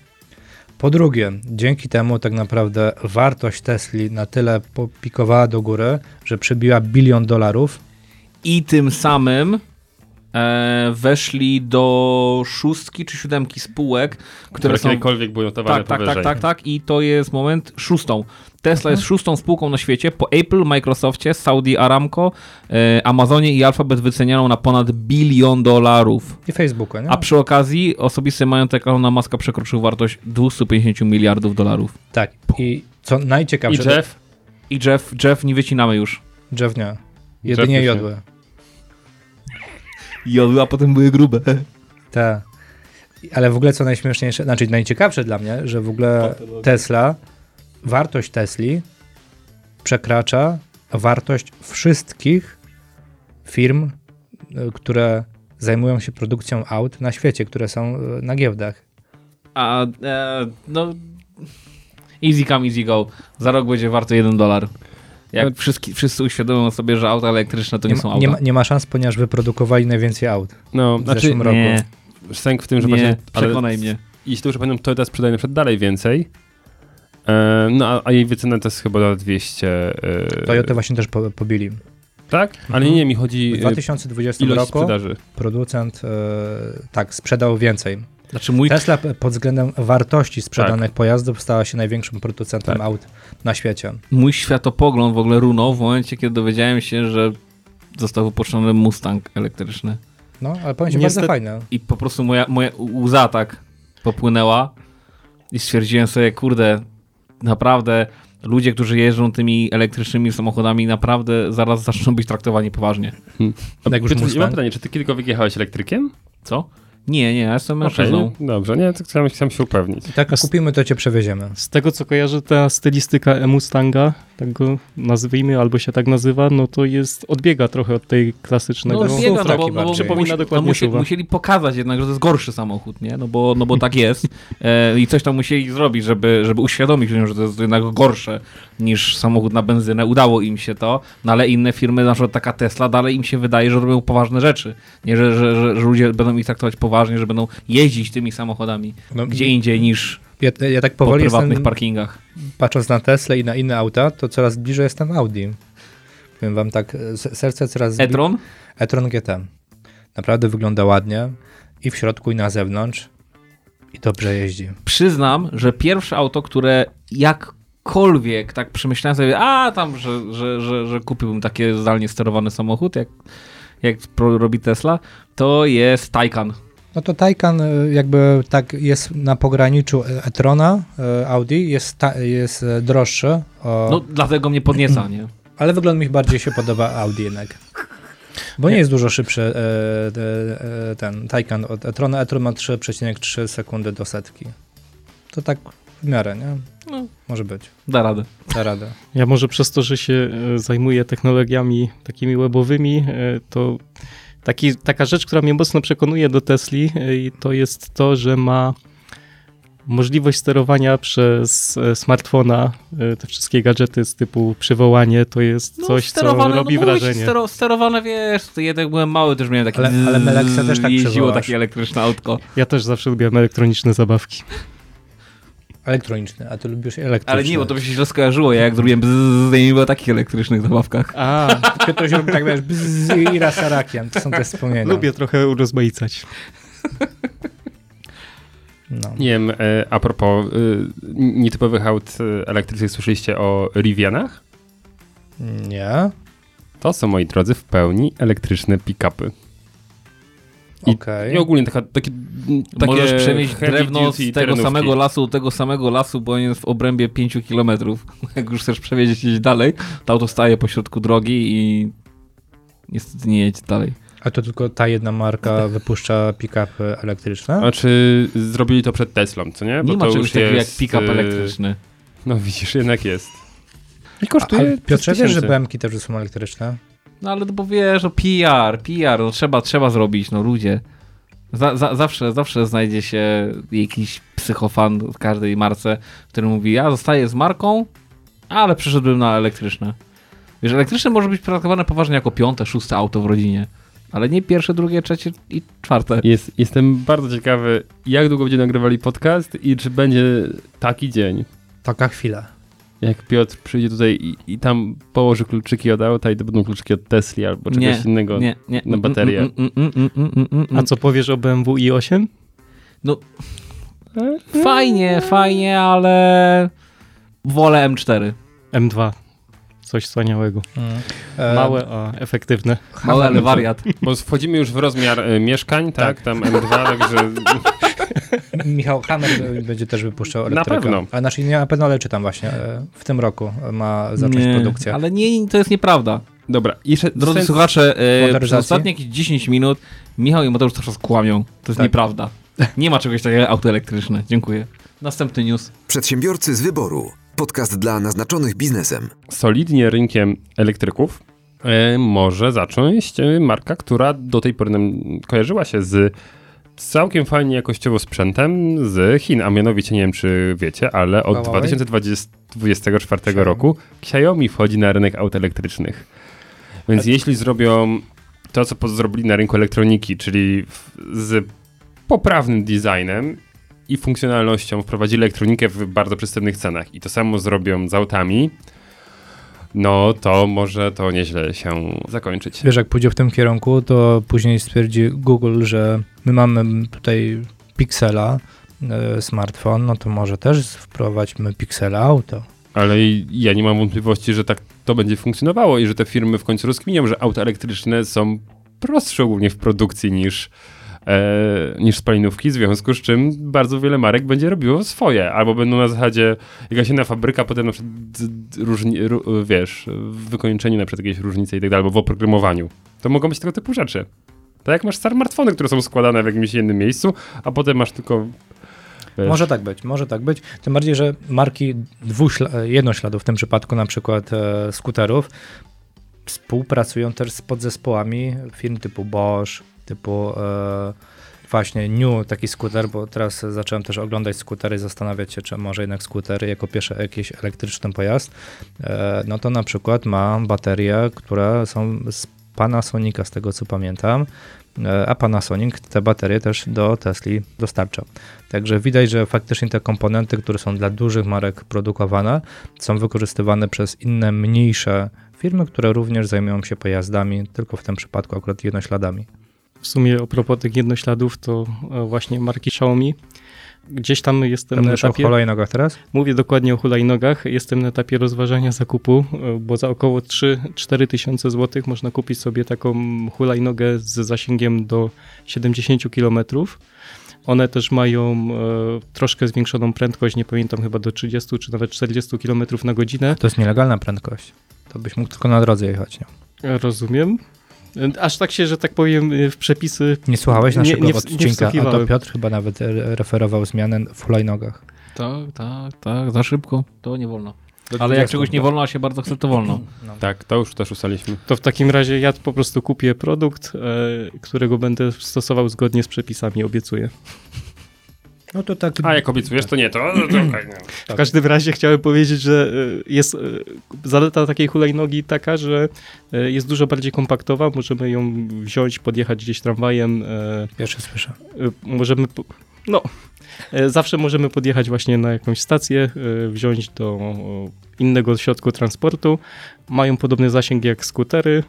Po drugie, dzięki temu tak naprawdę wartość Tesli na tyle popikowała do góry, że przebiła bilion dolarów. I tym samym e, weszli do szóstki czy siódemki spółek, które Które są... kiedykolwiek były notowane Tak, tak, tak, powyżej. tak, tak. I to jest moment szóstą. Tesla jest szóstą spółką na świecie po Apple, Microsoftie, Saudi Aramco, e, Amazonie i Alphabet wycenianą na ponad bilion dolarów. I Facebooka, nie? A przy okazji osobisty majątek Elona Muska przekroczył wartość 250 miliardów dolarów. Tak. I co I najciekawsze... Jeff? I Jeff, Jeff nie wycinamy już. Jeff nie. Jedynie nie. jodłe. Jodły, a potem były grube. Tak. Ale w ogóle co najśmieszniejsze, znaczy najciekawsze dla mnie, że w ogóle Tesla, wartość Tesli przekracza wartość wszystkich firm, y, które zajmują się produkcją aut na świecie, które są y, na giełdach. A e, no. Easy come, easy go. Za rok będzie warto 1 dolar. Jak Ale- wszyscy, wszyscy uświadomią sobie, że auta elektryczne to nie, Nie, są auta. nie, ma, nie ma szans, ponieważ wyprodukowali najwięcej aut No, w znaczy zeszłym roku. nie, sęk w tym, że nie, właśnie... ale przekonaj mnie. Jeśli dobrze pamiętam, Toyota sprzedaje na przykład dalej więcej. E, no, a, a jej wycena to jest chyba na 200... E, Toyota właśnie też po, pobili. Tak? Ale nie, nie, mi chodzi W e, 2020 ilość roku sprzedaży. producent e, tak sprzedał więcej. Znaczy mój, Tesla pod względem wartości sprzedanych pojazdów stała się największym producentem Tak. aut na świecie. mój światopogląd w ogóle runął w momencie, kiedy dowiedziałem się, że został wypuszczony Mustang elektryczny. No, ale powiem ci, Niestety- bardzo fajne. I po prostu moja, moja łza tak popłynęła i stwierdziłem sobie, kurde, naprawdę ludzie, którzy jeżdżą tymi elektrycznymi samochodami, naprawdę zaraz zaczną być traktowani poważnie. A Jak już Piotr, ja mam pytanie, czy ty kiedykolwiek jechałeś elektrykiem? Co? Nie, nie, ja jestem mężczyzną. nie? dobrze, nie, to chciałem, chciałem się upewnić. Tak, kupimy, to cię przewieziemy. Z tego co kojarzę, ta stylistyka e-Mustanga, tak go nazwijmy, albo się tak nazywa, no to jest, odbiega trochę od tej klasycznego. No, biega, no bo, no bo. Przypomina musi, dokładnie no, musi, musieli pokazać jednak, że to jest gorszy samochód, nie? No bo, no bo tak jest. E, I coś tam musieli zrobić, żeby, żeby uświadomić ludziom, że to jest jednak gorsze niż samochód na benzynę. Udało im się to, no ale inne firmy, na przykład taka Tesla, dalej im się wydaje, że robią poważne rzeczy. Nie, że, że, że, że ludzie będą ich traktować poważnie, że będą jeździć tymi samochodami No, gdzie indziej niż Ja, ja tak po powoli prywatnych jestem, parkingach. patrząc na Tesla i na inne auta, to coraz bliżej jestem Audi. Powiem wam tak, serce coraz... e-tron? e-tron GT. Naprawdę wygląda ładnie i w środku i na zewnątrz i dobrze jeździ. przyznam, że pierwsze auto, które jakkolwiek tak przemyślałem sobie, a tam, że, że, że, że kupiłbym takie zdalnie sterowany samochód, jak, jak robi Tesla, to jest Taycan. No to Taycan y, jakby tak jest na pograniczu e-trona y, Audi, jest, ta, jest y, droższy, o, No dlatego mnie podnieca, nie? ale wygląd mi bardziej się podoba Audi jednak. Bo nie jest dużo szybszy e, e, e, ten Taycan od e-trona. e-tron ma 3,3 sekundy do setki. To tak w miarę, nie? No. Może być. Da radę. Da radę. Ja może przez to, że się e, zajmuję technologiami takimi webowymi, e, to taki, taka rzecz, która mnie mocno przekonuje do Tesli, e, i to jest to, że ma możliwość sterowania przez e, smartfona, e, te wszystkie gadżety z typu przywołanie, to jest coś, co robi no wrażenie. Stero, sterowane, wiesz, to ja jak byłem mały, też miałem takie Ale- ale Meleksa też tak jeździło takie elektryczne autko. Ja też zawsze lubiłem elektroniczne zabawki. Elektroniczny, a ty lubisz elektryczny. Ale nie, bo to by się źle skojarzyło, ja jak zrobiłem bzzz, nie było takich elektrycznych zabawkach. A, Ktoś robi tak, wiesz, bzz i rasarakiem. To są te wspomnienia. lubię trochę urozmaicać. No. Nie wiem, e, a propos e, nietypowych aut e, elektrycznych, słyszeliście o Rivianach? Nie? To są, moi drodzy, w pełni elektryczne pick-upy. I- Okej. I ogólnie taka, takie, takie Możesz przemieść drewno z tego terenówki. samego lasu do tego samego lasu, bo on jest w obrębie 5 kilometrów. Jak już chcesz przewieźć gdzieś dalej, to auto staje pośrodku drogi i niestety nie jedź dalej. A to tylko ta jedna marka wypuszcza pick-upy elektryczne? Znaczy, zrobili to przed Teslą, co nie? Nie ma to czegoś już takiego jak jest, pick-up e, elektryczny. No widzisz, jednak jest. I A, kosztuje a Piotrze, wiesz, że. BMki też są elektryczne? No ale to bo wiesz, no PR, PR, no trzeba, trzeba zrobić, no ludzie. Za, za, zawsze, zawsze znajdzie się jakiś psychofan w każdej marce, który mówi, ja zostaję z marką, ale przeszedłem na elektryczne. Wiesz, elektryczne może być traktowane poważnie jako piąte, szóste auto w rodzinie, ale nie pierwsze, drugie, trzecie i czwarte. Jest, jestem bardzo ciekawy, jak długo będziemy nagrywali podcast i czy będzie taki dzień, Taka chwila. Jak Piotr przyjdzie tutaj i, i tam położy kluczyki od auta i to będą kluczyki od Tesli albo czegoś Nie, innego. Nie, nie. na baterię. Mm, mm, mm, mm, mm, mm, mm. A co powiesz o BMW i8? Fajnie, fajnie, ale wolę M4. M2. Coś wspaniałego. E, Małe, a efektywne. Mały, ale wariat. Bo wchodzimy już w rozmiar y, mieszkań, tak? Tam M2, także Michał Hammer będzie też wypuszczał Na elektryka. pewno. A znaczy nie na pewno, ale czytam właśnie. e, W tym roku ma zacząć Nie, produkcję. Ale nie, to jest nieprawda. dobra. I jeszcze Drodzy sens- słuchacze, e, przez ostatnie jakieś 10 minut Michał i Mateusz cały czas kłamią. To jest Tak. nieprawda. Nie ma czegoś takiego jak auto elektryczne. Dziękuję. Następny news. Przedsiębiorcy z wyboru. Podcast dla naznaczonych biznesem. solidnie rynkiem elektryków e, może zacząć e, marka, która do tej pory nam kojarzyła się z całkiem fajnie jakościowo sprzętem z Chin, a mianowicie nie wiem czy wiecie, ale od Huawei? 2024 roku Xiaomi wchodzi na rynek aut elektrycznych. Więc jeśli zrobią to, co zrobili na rynku elektroniki, czyli z poprawnym designem i funkcjonalnością wprowadzili elektronikę w bardzo przystępnych cenach i to samo zrobią z autami, no to może to nieźle się zakończyć. Wiesz, jak pójdzie w tym kierunku, to później stwierdzi Google, że my mamy tutaj Pixela, e, smartfon, no to może też wprowadźmy Pixela auto. Ale ja nie mam wątpliwości, że tak to będzie funkcjonowało i że te firmy w końcu rozkminią, że auta elektryczne są prostsze ogólnie w produkcji niż, e, niż spalinówki, w związku z czym bardzo wiele marek będzie robiło swoje, albo będą na zasadzie jakaś inna fabryka, potem na przykład różni, ró, wiesz, w wykończeniu na przykład jakieś różnice i tak dalej, albo w oprogramowaniu. To mogą być tego typu rzeczy. Tak jak masz smartfony, które są składane w jakimś jednym miejscu, a potem masz tylko wiesz, Może tak być, może tak być. Tym bardziej, że marki dwuśla- jednośladu, w tym przypadku na przykład e, skuterów, współpracują też z podzespołami firm typu Bosch, typu e, właśnie New, taki skuter, bo teraz zacząłem też oglądać skutery zastanawiać się, czy może jednak skuter jako pierwszy jakiś elektryczny pojazd, e, no to na przykład ma baterie, które są z Panasonica, z tego co pamiętam, e, a Panasonic te baterie też do Tesli dostarcza. Także widać, że faktycznie te komponenty, które są dla dużych marek produkowane, są wykorzystywane przez inne, mniejsze firmy, które również zajmują się pojazdami, tylko w tym przypadku akurat jednośladami. W sumie a propos tych jednośladów, to e, właśnie marki Xiaomi. Gdzieś tam jestem Tam na mówisz o etapie, hulajnogach teraz? mówię dokładnie o hulajnogach, jestem na etapie rozważania zakupu, e, bo za około 3-4 tysiące złotych można kupić sobie taką hulajnogę z zasięgiem do 70 km. One też mają e, troszkę zwiększoną prędkość, nie pamiętam, chyba do 30 czy nawet 40 km na godzinę. To jest nielegalna prędkość. To byś mógł tylko na drodze jechać. Nie, Rozumiem. Aż tak się, że tak powiem, w przepisy. nie słuchałeś Nie- naszego nie nie odcinka, a to. Piotr chyba nawet e, referował zmianę w hulajnogach. Tak, tak, tak, za szybko. To nie wolno. Ale jak czegoś nie wolno, a się bardzo chce, to wolno. Tak, to już też ustaliliśmy. To w takim razie ja po prostu kupię produkt, e, którego będę stosował zgodnie z przepisami, obiecuję. No to tak. A jak obiecujesz, to nie, to, to okej, nie. W każdym razie chciałem powiedzieć, że e, jest e, zaleta takiej hulajnogi taka, że e, jest dużo bardziej kompaktowa. Możemy ją wziąć, podjechać gdzieś tramwajem. e, Pierwszy słyszę. Możemy. No. Zawsze możemy podjechać właśnie na jakąś stację, wziąć do innego środku transportu. Mają podobny zasięg jak skutery,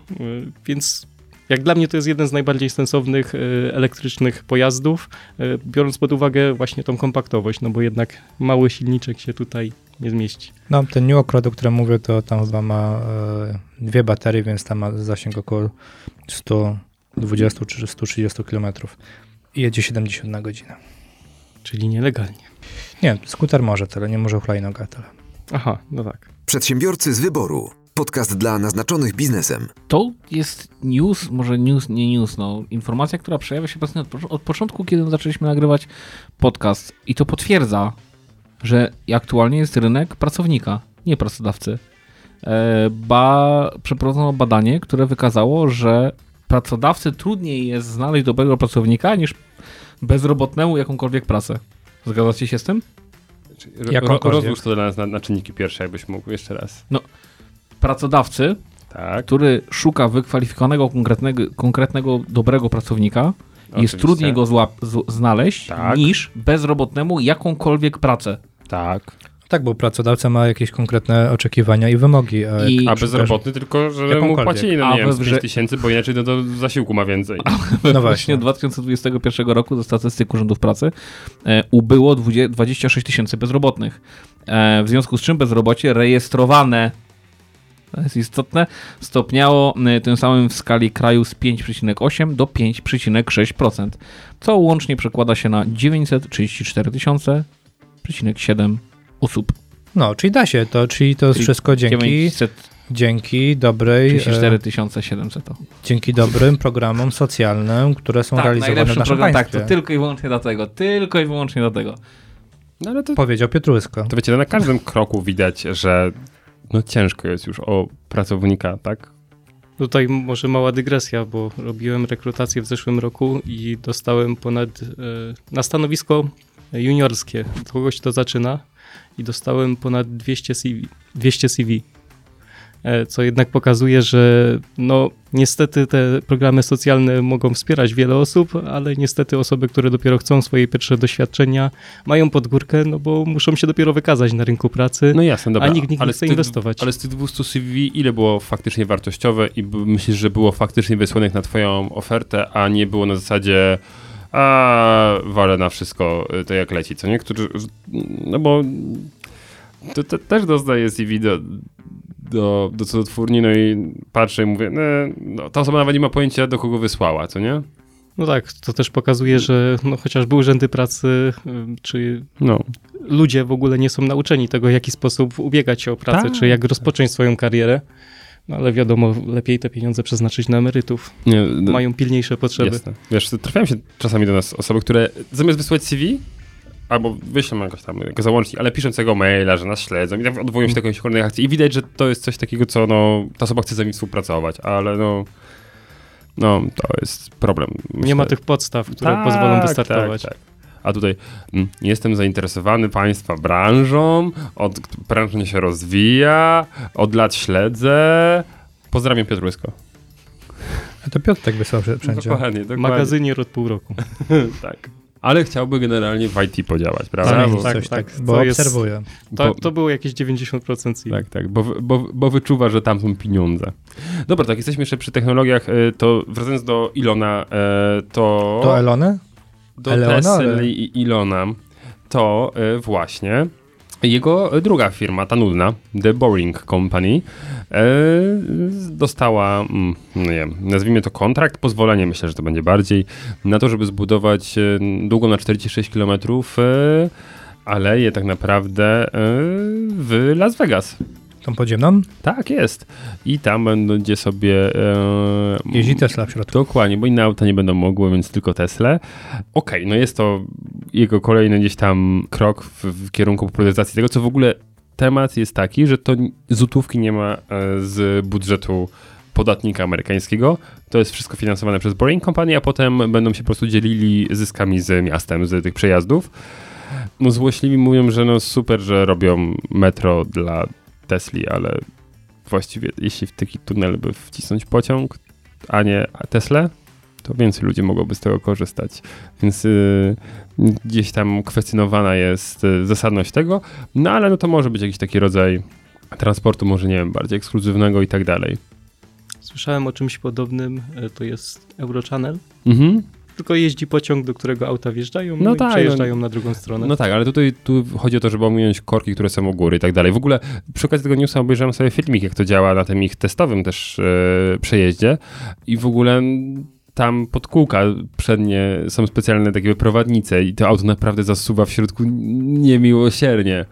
więc jak dla mnie to jest jeden z najbardziej sensownych e, elektrycznych pojazdów, e, biorąc pod uwagę właśnie tą kompaktowość, no bo jednak mały silniczek się tutaj nie zmieści. No, ten New Okro, o którym mówię, to tam chyba ma e, dwie baterie, więc tam ma zasięg około 120 czy 130 km. I jedzie 70 na godzinę. Czyli nielegalnie. Nie, skuter może tyle, nie może hulajnoga tyle. Aha, no tak. Przedsiębiorcy z wyboru. Podcast dla naznaczonych biznesem. To jest news, może news, nie news, no, informacja, która przejawia się obecnie od, od początku, kiedy zaczęliśmy nagrywać podcast. I to potwierdza, że aktualnie jest rynek pracownika, nie pracodawcy. e, ba, przeprowadzono badanie, które wykazało, że pracodawcy trudniej jest znaleźć dobrego pracownika niż bezrobotnemu jakąkolwiek pracę. Zgadzacie się z tym? Ro, Jakąkolwiek. rozłóż to dla nas na, na czynniki pierwsze, jakbyś mógł jeszcze raz. Pracodawcy, Tak. który szuka wykwalifikowanego, konkretnego, konkretnego dobrego pracownika, jest Oczywiście. trudniej go złap, z, znaleźć Tak. niż bezrobotnemu jakąkolwiek pracę. Tak. Tak, bo pracodawca ma jakieś konkretne oczekiwania i wymogi. A I- A bezrobotny tylko, że mu płacili, no A nie wiem, we z wrze- 5 tysięcy, bo inaczej no, do zasiłku ma więcej. We No właśnie. 2021 roku ze statystyk Urzędów Pracy e, ubyło 20, 26 tysięcy bezrobotnych. E, w związku z czym bezrobocie rejestrowane, to jest istotne, stopniało e, tym samym w skali kraju z 5,8 do 5,6%, co łącznie przekłada się na 934 tysiące, 7 osób. No, czyli da się to, czyli to jest Czyli wszystko dzięki, 934 dzięki dobrej, e, 700 to. dzięki dobrym programom socjalnym, które są Tak, realizowane w naszym program, tak, państwie. to tylko i wyłącznie dlatego, tylko i wyłącznie dlatego. No ale to, Powiedział Piotrusko. to wiecie, na każdym kroku widać, że no ciężko jest już o pracownika, tak? Tutaj może mała dygresja, bo robiłem rekrutację w zeszłym roku i dostałem ponad e, na stanowisko juniorskie. Kogoś to zaczyna i dostałem ponad 200 CV. 200 CV. E, Co jednak pokazuje, że no niestety te programy socjalne mogą wspierać wiele osób, ale niestety osoby, które dopiero chcą swoje pierwsze doświadczenia, mają pod górkę, no bo muszą się dopiero wykazać na rynku pracy, No jasne, dobra. a nikt, nikt nie chce tych- inwestować. Ale z tych 200 CV ile było faktycznie wartościowe i myślisz, że było faktycznie wysłanych na twoją ofertę, a nie było na zasadzie a walę na wszystko, y, to jak leci, co nie? Którzy, no bo to, to też dostaję CV do, do, do cudotwórni, no i patrzę i mówię, no, ta osoba nawet nie ma pojęcia, do kogo wysłała, co nie? No tak, to też pokazuje, że no, chociażby urzędy pracy, czy No. ludzie w ogóle nie są nauczeni tego, w jaki sposób ubiegać się o pracę, Tak. czy jak rozpocząć swoją karierę. No ale wiadomo, lepiej te pieniądze przeznaczyć na emerytów. Nie, no, Mają pilniejsze potrzeby. Jasne. Wiesz, trafiają się czasami do nas osoby, które zamiast wysłać CV, albo wyślą jakoś tam jako załącznik, ale piszą tego maila, że nas śledzą i tak odwołują się do jakiejś kolejnej akcji i widać, że to jest coś takiego, co no, ta osoba chce z nami współpracować, ale no, no, to jest problem. Nie ma tych podstaw, które Tak, pozwolą wystartować. Tak, tak. A tutaj mm, jestem zainteresowany Państwa branżą, od branża się rozwija, od lat śledzę. Pozdrawiam Piotrusko. A to Piotr tak wysłał wszędzie. Dokładnie, dokładnie. Magazynier od pół roku. tak. Ale chciałby generalnie w IT podziałać, prawda? Zamienić Bo, tak, coś tak, tak, bo to jest- obserwuję. To, bo, to było jakieś 90% CV. tak, tak, bo, bo, bo wyczuwa, że tam są pieniądze. Dobra, tak, jesteśmy jeszcze przy technologiach, e, to wracając do Ilona, e, to... To Elony? do Eleonore. Tesla i Ilona, to e, właśnie jego druga firma, ta nudna, The Boring Company, e, dostała, mm, no nie wiem, nazwijmy to kontrakt, pozwolenie, myślę, że to będzie bardziej, na to, żeby zbudować e, długą na 46 km e, aleję tak naprawdę w Las Vegas. Podziemną? Tak jest. I tam będzie sobie... E, Jeździ Tesla w środku. Dokładnie, bo inne auta nie będą mogły, więc tylko Tesla. Okej, no jest to jego kolejny gdzieś tam krok w, w kierunku popularyzacji tego, co w ogóle temat jest taki, że to złotówki nie ma e, z budżetu podatnika amerykańskiego. To jest wszystko finansowane przez Boring Company, a potem będą się po prostu dzielili zyskami z miastem, z tych przejazdów. No złośliwi mówią, że no super, że robią metro dla Tesli, ale właściwie jeśli w taki tunel by wcisnąć pociąg, a nie Tesla, to więcej ludzi mogłoby z tego korzystać. Więc y, gdzieś tam kwestionowana jest y, zasadność tego, no ale no to może być jakiś taki rodzaj transportu, może nie wiem, bardziej ekskluzywnego i tak dalej. Słyszałem o czymś podobnym, e, to jest Eurochannel. Mhm. Tylko jeździ pociąg, do którego auta wjeżdżają No no tak, przejeżdżają na drugą stronę. No tak, ale tutaj tu chodzi o to, żeby ominąć korki, które są u góry i tak dalej. W ogóle przy okazji tego newsa obejrzałem sobie filmik, jak to działa na tym ich testowym też e, przejeździe i w ogóle tam pod kółka przednie są specjalne takie prowadnice i to auto naprawdę zasuwa w środku niemiłosiernie e,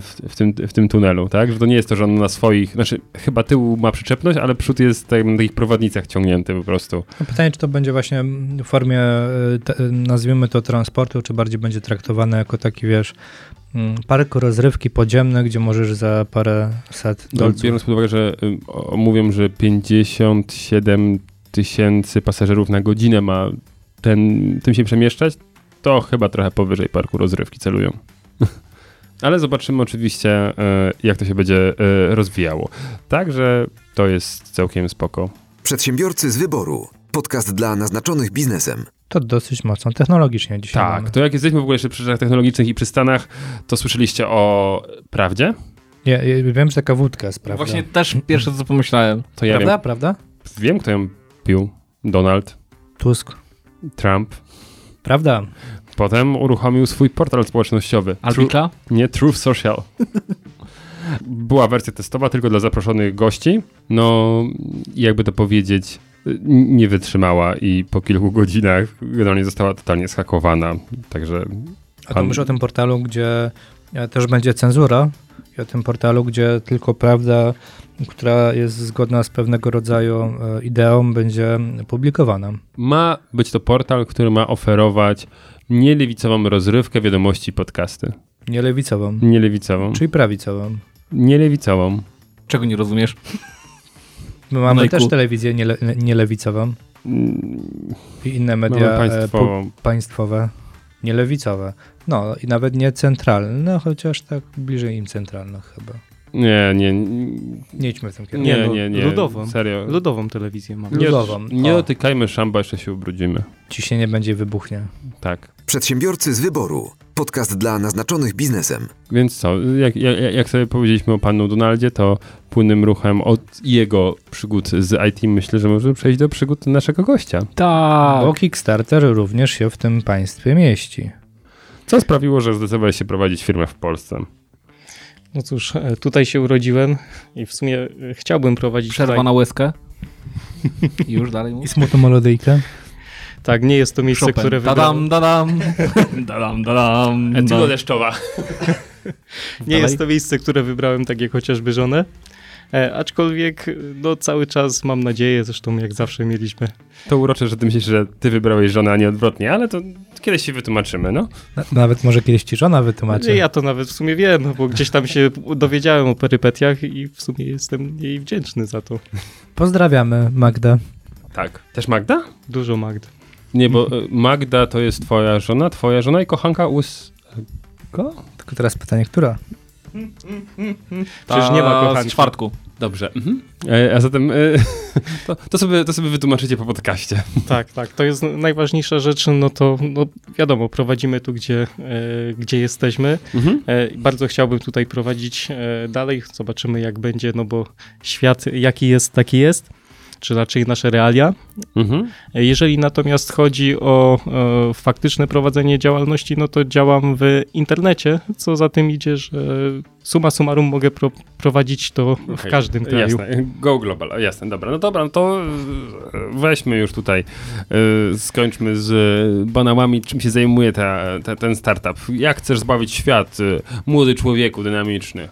w, w, tym, w tym tunelu, tak? Że to nie jest to, że on na swoich, znaczy chyba tył ma przyczepność, ale przód jest tak, na takich prowadnicach ciągnięty po prostu. No pytanie, czy to będzie właśnie w formie, e, nazwijmy to transportu, czy bardziej będzie traktowane jako taki, wiesz, mm, park rozrywki podziemny, gdzie możesz za parę set No, dolców. biorąc pod uwagę, że y, mówią, że 57 tysięcy pasażerów na godzinę ma ten, tym się przemieszczać, to chyba trochę powyżej parku rozrywki celują. Ale zobaczymy oczywiście, y, jak to się będzie y, rozwijało. Także to jest całkiem spoko. Przedsiębiorcy z wyboru. Podcast dla naznaczonych biznesem. To dosyć mocno technologicznie dzisiaj Tak, mamy. to jak jesteśmy w ogóle jeszcze przy rzeczach technologicznych i przy Stanach, to słyszeliście o prawdzie? Ja, ja wiem, że taka wódka jest, prawda? Właśnie też pierwsze co pomyślałem. To ja prawda, wiem, prawda? wiem, kto ją pił. Donald Tusk. Trump. Prawda? Potem uruchomił swój portal społecznościowy. Tru- Albika? nie, Truth Social. Była wersja testowa tylko dla zaproszonych gości. No, jakby to powiedzieć, nie wytrzymała i po kilku godzinach generalnie została totalnie schakowana. Także A to Pan- mówisz o tym portalu, gdzie e, też będzie cenzura i o tym portalu, gdzie tylko prawda, która jest zgodna z pewnego rodzaju e, ideą, będzie publikowana. ma być to portal, który ma oferować nielewicową rozrywkę, wiadomości, podcasty. Nie lewicową, Nielewicową. czyli prawicową. Nielewicową. Czego nie rozumiesz? My mamy Majku. też telewizję niele, nielewicową Mm, i inne media Mamy e, państwową. pu- państwowe, nielewicowe. No i nawet nie centralne, chociaż tak bliżej im centralnych chyba. Nie, nie, Nie idźmy w tym kierunku. nie, Nie, no, nie, ludową. Serio. Ludową telewizję mamy. Nie, Ludową. nie O. dotykajmy szamba, jeszcze się ubrudzimy. Ciśnienie będzie wybuchnie. Tak. Przedsiębiorcy z wyboru. Podcast dla naznaczonych biznesem. Więc co, jak, jak, jak sobie powiedzieliśmy o panu Donaldzie, to płynnym ruchem od jego przygód z IT myślę, że możemy przejść do przygód naszego gościa. Tak. Bo Kickstarter również się w tym państwie mieści. Co sprawiło, że zdecydowałeś się prowadzić firmę w Polsce? No cóż, e, tutaj się urodziłem i w sumie e, chciałbym prowadzić Przerwa tutaj... na łezkę. I już dalej I mówisz. smutną melodyjkę. Tak, nie jest to miejsce, Chopin. które wybrałem. Dadam, dadam. dadam, dadam. Etylo deszczowa. Nie jest to miejsce, które wybrałem tak jak chociażby żonę. E, aczkolwiek no, cały czas mam nadzieję, zresztą jak zawsze mieliśmy. To urocze, że ty myślisz, że ty wybrałeś żonę, a nie odwrotnie, ale to kiedyś się wytłumaczymy, no. Na- Nawet może kiedyś ci żona wytłumaczy. Ja to nawet w sumie wiem, no, bo gdzieś tam się dowiedziałem o perypetiach i w sumie jestem jej wdzięczny za to. Pozdrawiamy Magda. Tak. Też Magda? Dużo Magd. Nie, bo e, Magda to jest twoja żona, twoja żona i kochanka us... Go? Tylko teraz pytanie, która? Przecież nie ma kochanki. Z czwartku. Dobrze. Mhm. E, a zatem e, to, to, sobie, to sobie wytłumaczycie po podcaście. Tak, tak. To jest najważniejsza rzecz, no to no, wiadomo, prowadzimy tu, gdzie, e, gdzie jesteśmy. Mhm. Bardzo chciałbym tutaj prowadzić dalej. Zobaczymy, jak będzie, no bo świat jaki jest, taki jest. Czy raczej nasze realia. Mhm. Jeżeli natomiast chodzi o e, faktyczne prowadzenie działalności, no to działam w internecie, co za tym idzie, że suma summarum mogę pro, prowadzić to w Okej, każdym kraju. Jasne, go global, jasne, dobra. No dobra, no to e, weźmy już tutaj, e, skończmy z banałami, czym się zajmuje ta, ta, ten startup. Jak chcesz zbawić świat, e, młody człowieku, dynamiczny?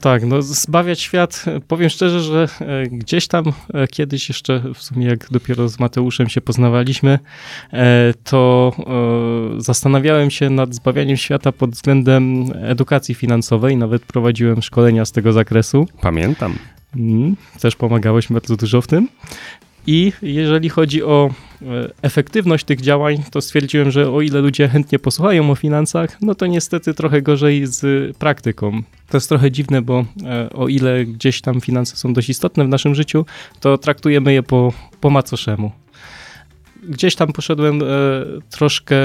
Tak, no zbawiać świat, powiem szczerze, że e, gdzieś tam e, kiedyś jeszcze, w sumie jak dopiero z Mateuszem się poznawaliśmy, e, to zastanawiałem się nad zbawianiem świata pod względem edukacji finansowej, nawet prowadziłem szkolenia z tego zakresu. Pamiętam. Mm, też pomagałeś bardzo dużo w tym. I jeżeli chodzi o efektywność tych działań, to stwierdziłem, że o ile ludzie chętnie posłuchają o finansach, no to niestety trochę gorzej z praktyką. To jest trochę dziwne, bo e, o ile gdzieś tam finanse są dość istotne w naszym życiu, to traktujemy je po, po macoszemu. Gdzieś tam poszedłem e, troszkę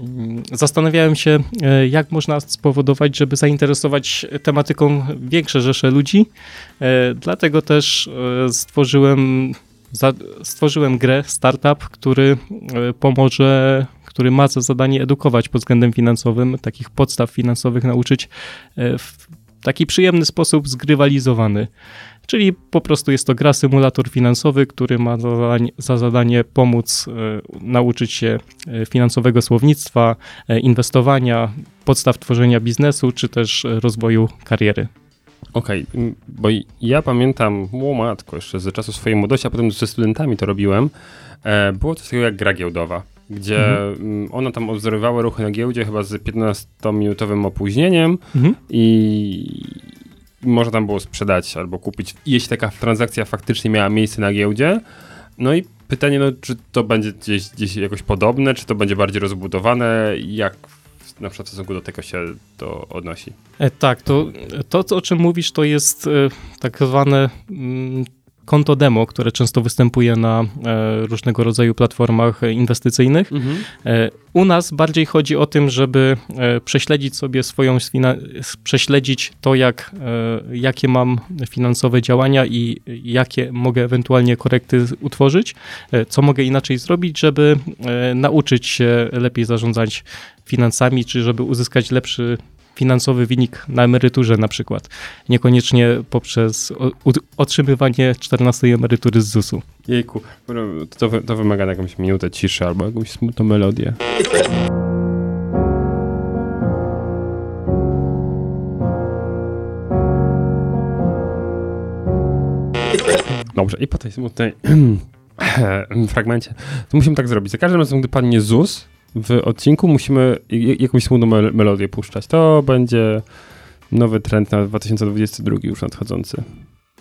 mm, Zastanawiałem się, e, jak można spowodować, żeby zainteresować tematyką większe rzesze ludzi. E, Dlatego też e, stworzyłem, stworzyłem grę, startup, który e, pomoże, który ma za zadanie edukować pod względem finansowym, takich podstaw finansowych nauczyć e, w taki przyjemny sposób zgrywalizowany. Czyli po prostu jest to gra symulator finansowy, który ma za zadanie, za zadanie pomóc e, nauczyć się finansowego słownictwa, inwestowania, podstaw tworzenia biznesu, czy też rozwoju kariery. Okej, m, bo ja pamiętam, o matko, jeszcze ze czasu swojej młodości, a potem ze studentami to robiłem, e, było coś takiego jak gra giełdowa, gdzie mm, ona tam obserwowała ruchy na giełdzie chyba z 15-minutowym opóźnieniem Mhm. i można tam było sprzedać albo kupić, jeśli taka transakcja faktycznie miała miejsce na giełdzie. No i pytanie, no, czy to będzie gdzieś, gdzieś jakoś podobne, czy to będzie bardziej rozbudowane, jak na przykład w stosunku do tego się to odnosi? E, tak, to, to, o czym mówisz, to jest e, tak zwane mm, konto demo, które często występuje na e, różnego rodzaju platformach inwestycyjnych. E, U nas bardziej chodzi o tym, żeby e, prześledzić sobie swoją, prześledzić to, jak, jakie mam finansowe działania i jakie mogę ewentualnie korekty utworzyć, co mogę inaczej zrobić, żeby nauczyć się lepiej zarządzać finansami, czy żeby uzyskać lepszy finansowy wynik na emeryturze na przykład. Niekoniecznie poprzez otrzymywanie 14 emerytury z ZUS-u. Jejku, to, to wymaga jakąś minutę ciszy albo jakąś smutną melodię. Dobrze, i po tej smutnej fragmencie to musimy tak zrobić. Za każdym razem, gdy padnie ZUS w odcinku, musimy jakąś smutną mel- melodię puszczać. To będzie nowy trend na 2022 już nadchodzący.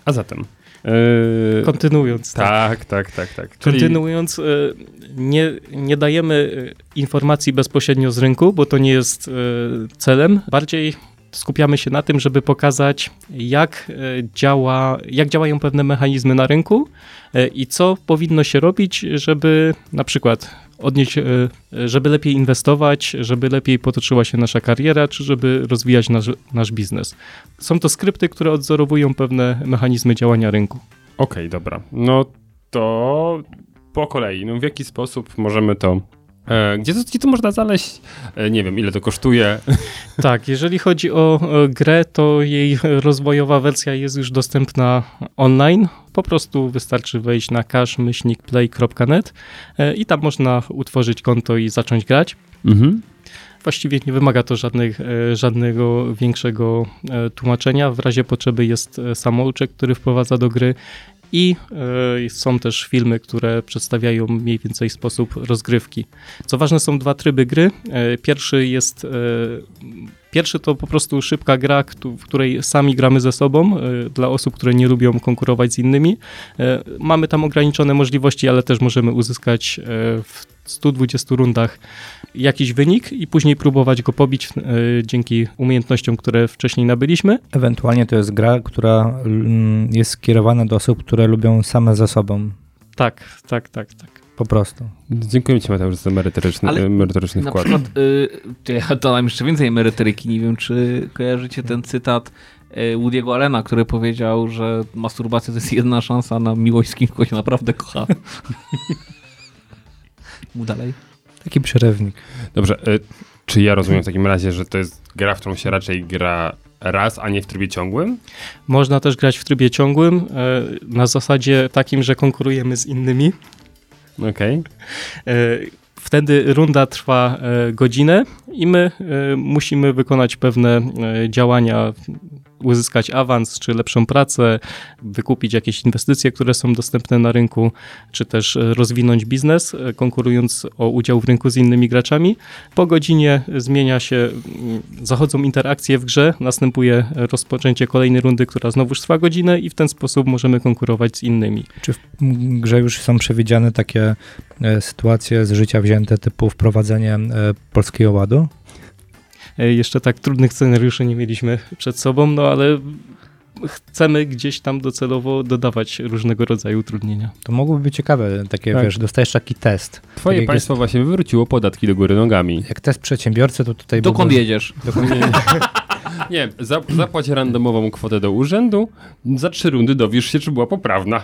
A zatem... Yy, Kontynuując. tak, tak, tak, tak. Czyli- Kontynuując, e, nie, nie dajemy e, informacji bezpośrednio z rynku, bo to nie jest e, celem. Bardziej skupiamy się na tym, żeby pokazać, jak, e, działa, jak działają pewne mechanizmy na rynku e, i co powinno się robić, żeby na przykład odnieść, e, żeby lepiej inwestować, żeby lepiej potoczyła się nasza kariera, czy żeby rozwijać nasz, nasz biznes. Są to skrypty, które odzorowują pewne mechanizmy działania rynku. Okej, dobra. No to po kolei. No w jaki sposób możemy to. E, gdzie, to, gdzie to można znaleźć? E, nie wiem, ile to kosztuje. Tak, jeżeli chodzi o e, grę, to jej rozwojowa wersja jest już dostępna online. Po prostu wystarczy wejść na cash-play.net i tam można utworzyć konto i zacząć grać. Mhm. Właściwie nie wymaga to żadnych, żadnego większego tłumaczenia. W razie potrzeby jest samouczek, który wprowadza do gry i e, są też filmy, które przedstawiają mniej więcej sposób rozgrywki. Co ważne, są dwa tryby gry. E, Pierwszy jest. e, Pierwszy to po prostu szybka gra, w której sami gramy ze sobą, dla osób, które nie lubią konkurować z innymi. Mamy tam ograniczone możliwości, ale też możemy uzyskać w 120 rundach jakiś wynik i później próbować go pobić e, dzięki umiejętnościom, które wcześniej nabyliśmy. Ewentualnie to jest gra, która mm, jest skierowana do osób, które lubią same ze sobą. Tak, tak, tak, tak. Po prostu. Dziękuję Ci, Mateusz, za merytoryczny, Ale merytoryczny Na wkład. przykład, y, to ja dodam jeszcze więcej emerytoryki. Nie wiem, czy kojarzycie ten cytat y, Woody'ego Allena, który powiedział, że masturbacja to jest jedna szansa na miłość z kimś, kogo się naprawdę kocha. Mu dalej. Taki przerywnik. Dobrze, e, czy ja rozumiem w takim razie, że to jest gra, w którą się raczej gra raz, a nie w trybie ciągłym? Można też grać w trybie ciągłym, e, na zasadzie takim, że konkurujemy z innymi. Okej. E, Wtedy runda trwa e, godzinę i my musimy wykonać pewne działania, uzyskać awans czy lepszą pracę, wykupić jakieś inwestycje, które są dostępne na rynku, czy też e, rozwinąć biznes, e, konkurując o udział w rynku z innymi graczami. Po godzinie zmienia się, mm, zachodzą interakcje w grze, następuje rozpoczęcie kolejnej rundy, która znowuż trwa godzinę i w ten sposób możemy konkurować z innymi. Czy w grze już są przewidziane takie e, sytuacje z życia wzięte, typu wprowadzenie polskiego ładu? E, Jeszcze tak trudnych scenariuszy nie mieliśmy przed sobą, no ale chcemy gdzieś tam docelowo dodawać różnego rodzaju utrudnienia. To mogłoby być ciekawe, takie, Tak. wiesz, dostajesz taki test. Twoje Tak państwo właśnie wywróciło podatki do góry nogami. Jak test przedsiębiorcy, to tutaj... Dokąd byłby- jedziesz? Nie, za, zapłać randomową kwotę do urzędu, za trzy rundy dowiesz się, czy była poprawna.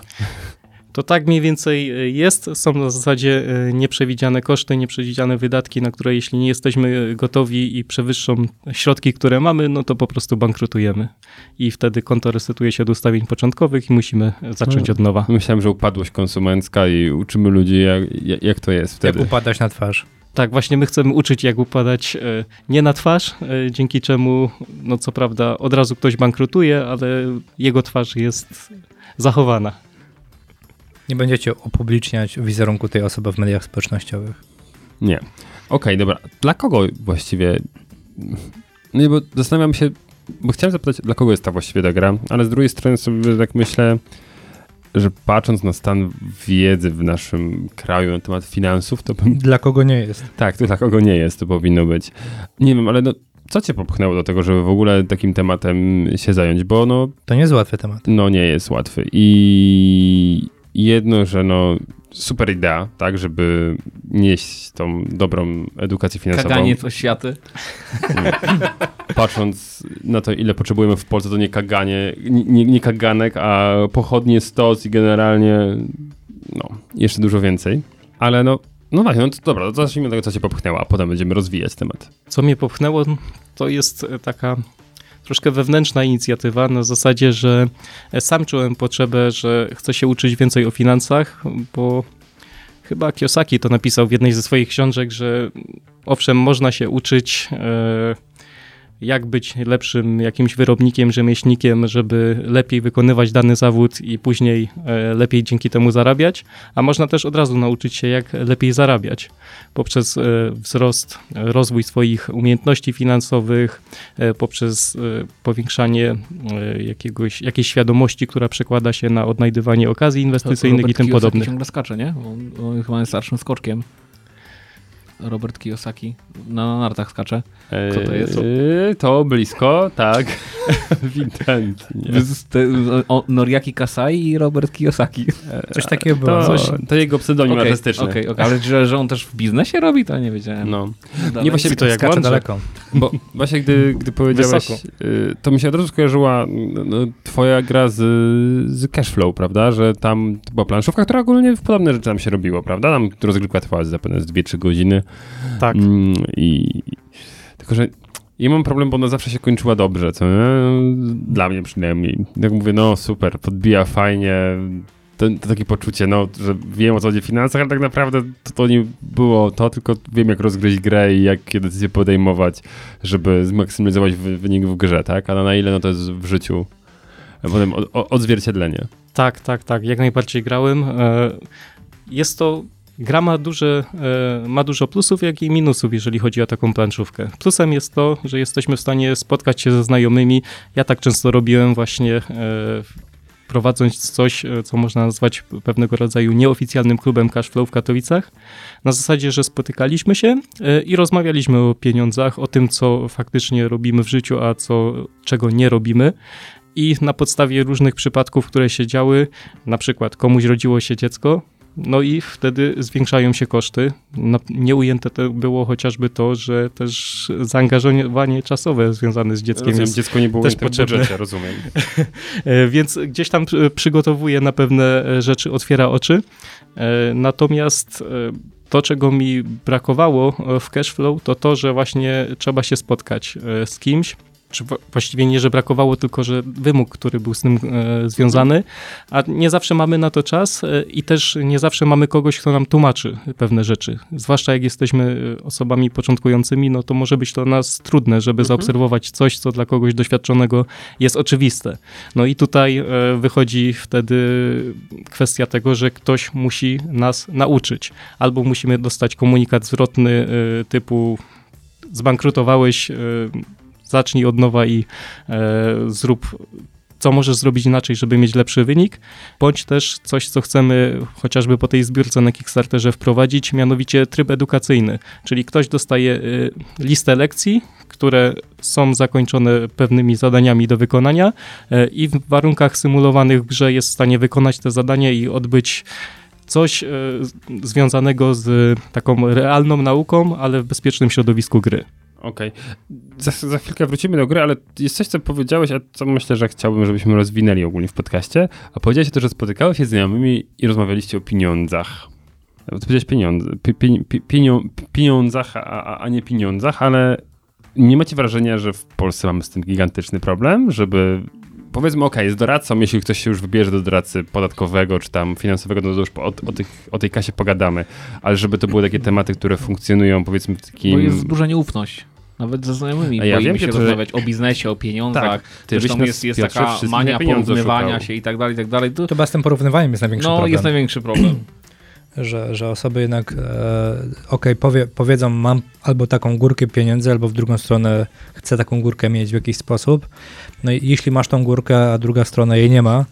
To tak mniej więcej e, jest. Są na zasadzie e, nieprzewidziane koszty, nieprzewidziane wydatki, na które jeśli nie jesteśmy gotowi i przewyższą środki, które mamy, no to po prostu bankrutujemy. I wtedy konto resetuje się do ustawień początkowych i musimy zacząć od nowa. Myślałem, że upadłość konsumencka i uczymy ludzi, jak, jak- jak to jest Jak wtedy. upadać na twarz. Tak, właśnie my chcemy uczyć, jak upadać e, nie na twarz, e, dzięki czemu, no co prawda, od razu ktoś bankrutuje, ale jego twarz jest zachowana. Nie będziecie upubliczniać wizerunku tej osoby w mediach społecznościowych. Nie. Okej, dobra. Dla kogo właściwie... Nie, bo zastanawiam się, bo chciałem zapytać, dla kogo jest ta właściwie ta gra, ale z drugiej strony sobie tak myślę, że patrząc na stan wiedzy w naszym kraju na temat finansów, to bym... Dla kogo nie jest? Tak, to dla kogo nie jest, to powinno być. Nie wiem, ale no, co cię popchnęło do tego, żeby w ogóle takim tematem się zająć, bo no, To nie jest łatwy temat. no nie jest łatwy. I jedno, że no super idea, tak, żeby nieść tą dobrą edukację finansową. Kaganie oświaty. Patrząc na to, ile potrzebujemy w Polsce, to nie kaganie, nie, nie kaganek, a pochodnie, stos i generalnie no, jeszcze dużo więcej. Ale no, no właśnie, no to dobra, to zacznijmy od tego, co cię popchnęło, a potem będziemy rozwijać temat. Co mnie popchnęło, to jest taka troszkę wewnętrzna inicjatywa na zasadzie, że sam czułem potrzebę, że chcę się uczyć więcej o finansach, bo chyba Kiyosaki to napisał w jednej ze swoich książek, że owszem, można się uczyć e, jak być lepszym jakimś wyrobnikiem, rzemieślnikiem, żeby lepiej wykonywać dany zawód i później e, lepiej dzięki temu zarabiać, a można też od razu nauczyć się, jak lepiej zarabiać poprzez e, wzrost, e, rozwój swoich umiejętności finansowych, poprzez powiększanie jakiegoś, jakiejś świadomości, która przekłada się na odnajdywanie okazji inwestycyjnych i tym podobnych. ciągle skacze, nie? On, on chyba jest starszym skoczkiem. Robert Kiyosaki na nartach skacze. Co to jest? Eee, To blisko, tak. Ewidentnie. Noriaki Kasai i Robert Kiyosaki. Coś takiego było. To, Coś- to jego pseudonim Okej, artystyczny. okej, okej. Ale że, że on też w biznesie robi, to nie wiedziałem. No. Dalej. Nie, właśnie to jak Skacze mądrze. daleko. Bo właśnie gdy, gdy powiedziałeś, y, to mi się od razu skojarzyła no, no, twoja gra z, z Cashflow, prawda? Że tam była planszówka, która ogólnie w podobne rzeczy tam się robiło, prawda? Tam rozgrywka trwała zapewne z 2-3 godziny. Tak. Mm, I tylko, że ja mam problem, bo ona zawsze się kończyła dobrze, co nie? Dla mnie przynajmniej. Tak mówię, no super, podbija fajnie. To, to takie poczucie, no, że wiem o co chodzi w finansach, ale tak naprawdę to, to nie było to, tylko wiem jak rozgryźć grę i jakie decyzje podejmować, żeby zmaksymalizować wy, wynik w grze, tak? Ale na ile no to jest w życiu potem od, odzwierciedlenie. Tak, tak, tak, jak najbardziej grałem. E, Jest to, gra ma, duże, e, ma dużo plusów, jak i minusów, jeżeli chodzi o taką planszówkę. Plusem jest to, że jesteśmy w stanie spotkać się ze znajomymi. Ja tak często robiłem właśnie e, prowadząc coś, e, co można nazwać pewnego rodzaju nieoficjalnym klubem Cashflow w Katowicach. Na zasadzie, że spotykaliśmy się e, i rozmawialiśmy o pieniądzach, o tym, co faktycznie robimy w życiu, a co, czego nie robimy. I na podstawie różnych przypadków, które się działy, na przykład komuś rodziło się dziecko, no i wtedy zwiększają się koszty. No, nieujęte to było chociażby to, że też zaangażowanie czasowe związane z dzieckiem Rozumiem, jest dziecko nie było też potrzebne. budżecie, rozumiem. E, Więc gdzieś tam e, przygotowuję na pewne e, rzeczy, otwiera oczy. E, Natomiast to, czego mi brakowało w Cashflow, to to, że właśnie trzeba się spotkać z kimś. Czy właściwie nie, że brakowało, tylko że wymóg, który był z tym e, związany, a nie zawsze mamy na to czas e, i też nie zawsze mamy kogoś, kto nam tłumaczy pewne rzeczy. Zwłaszcza jak jesteśmy e, osobami początkującymi, no to może być to dla nas trudne, żeby zaobserwować coś, co dla kogoś doświadczonego jest oczywiste. No i tutaj e, wychodzi wtedy kwestia tego, że ktoś musi nas nauczyć. Albo musimy dostać komunikat zwrotny e, typu zbankrutowałeś, e, zacznij od nowa i e, zrób co możesz zrobić inaczej, żeby mieć lepszy wynik, bądź też coś, co chcemy chociażby po tej zbiórce na Kickstarterze wprowadzić, mianowicie tryb edukacyjny, czyli ktoś dostaje y, listę lekcji, które są zakończone pewnymi zadaniami do wykonania y, i w warunkach symulowanych w grze jest w stanie wykonać te zadania i odbyć coś z- związanego z taką realną nauką, ale w bezpiecznym środowisku gry. Okej. Za, za chwilkę wrócimy do gry, ale jest coś, co powiedziałeś, a co myślę, że chciałbym, żebyśmy rozwinęli ogólnie w podcaście. A powiedziałeś to, że spotykałeś się z znajomymi i rozmawialiście o pieniądzach. Ty powiedziałeś pieniądze, pi, pi, pi, pienio, pieniądzach, a- a nie pieniądzach, ale nie macie wrażenia, że w Polsce mamy z tym gigantyczny problem, żeby powiedzmy, okej, jest doradcą, jeśli ktoś się już wybierze do doradcy podatkowego czy tam finansowego, no to już o, o, tych, o tej kasie pogadamy, ale żeby to były takie tematy, które funkcjonują powiedzmy w takim... Bo jest duża nieufność. Nawet ze znajomymi. A ja Boimy wiem, się że to- rozmawiać o biznesie, o pieniądzach. Tak, ty Zresztą jest, jest taka mania porównywania szukał. się i tak dalej, i tak dalej. To, chyba z tym porównywaniem jest największy no, problem. jest największy problem. Że, że osoby jednak, e, okej, powie, powiedzą, mam albo taką górkę pieniędzy, albo w drugą stronę chcę taką górkę mieć w jakiś sposób. No i jeśli masz tą górkę, a druga strona jej nie ma,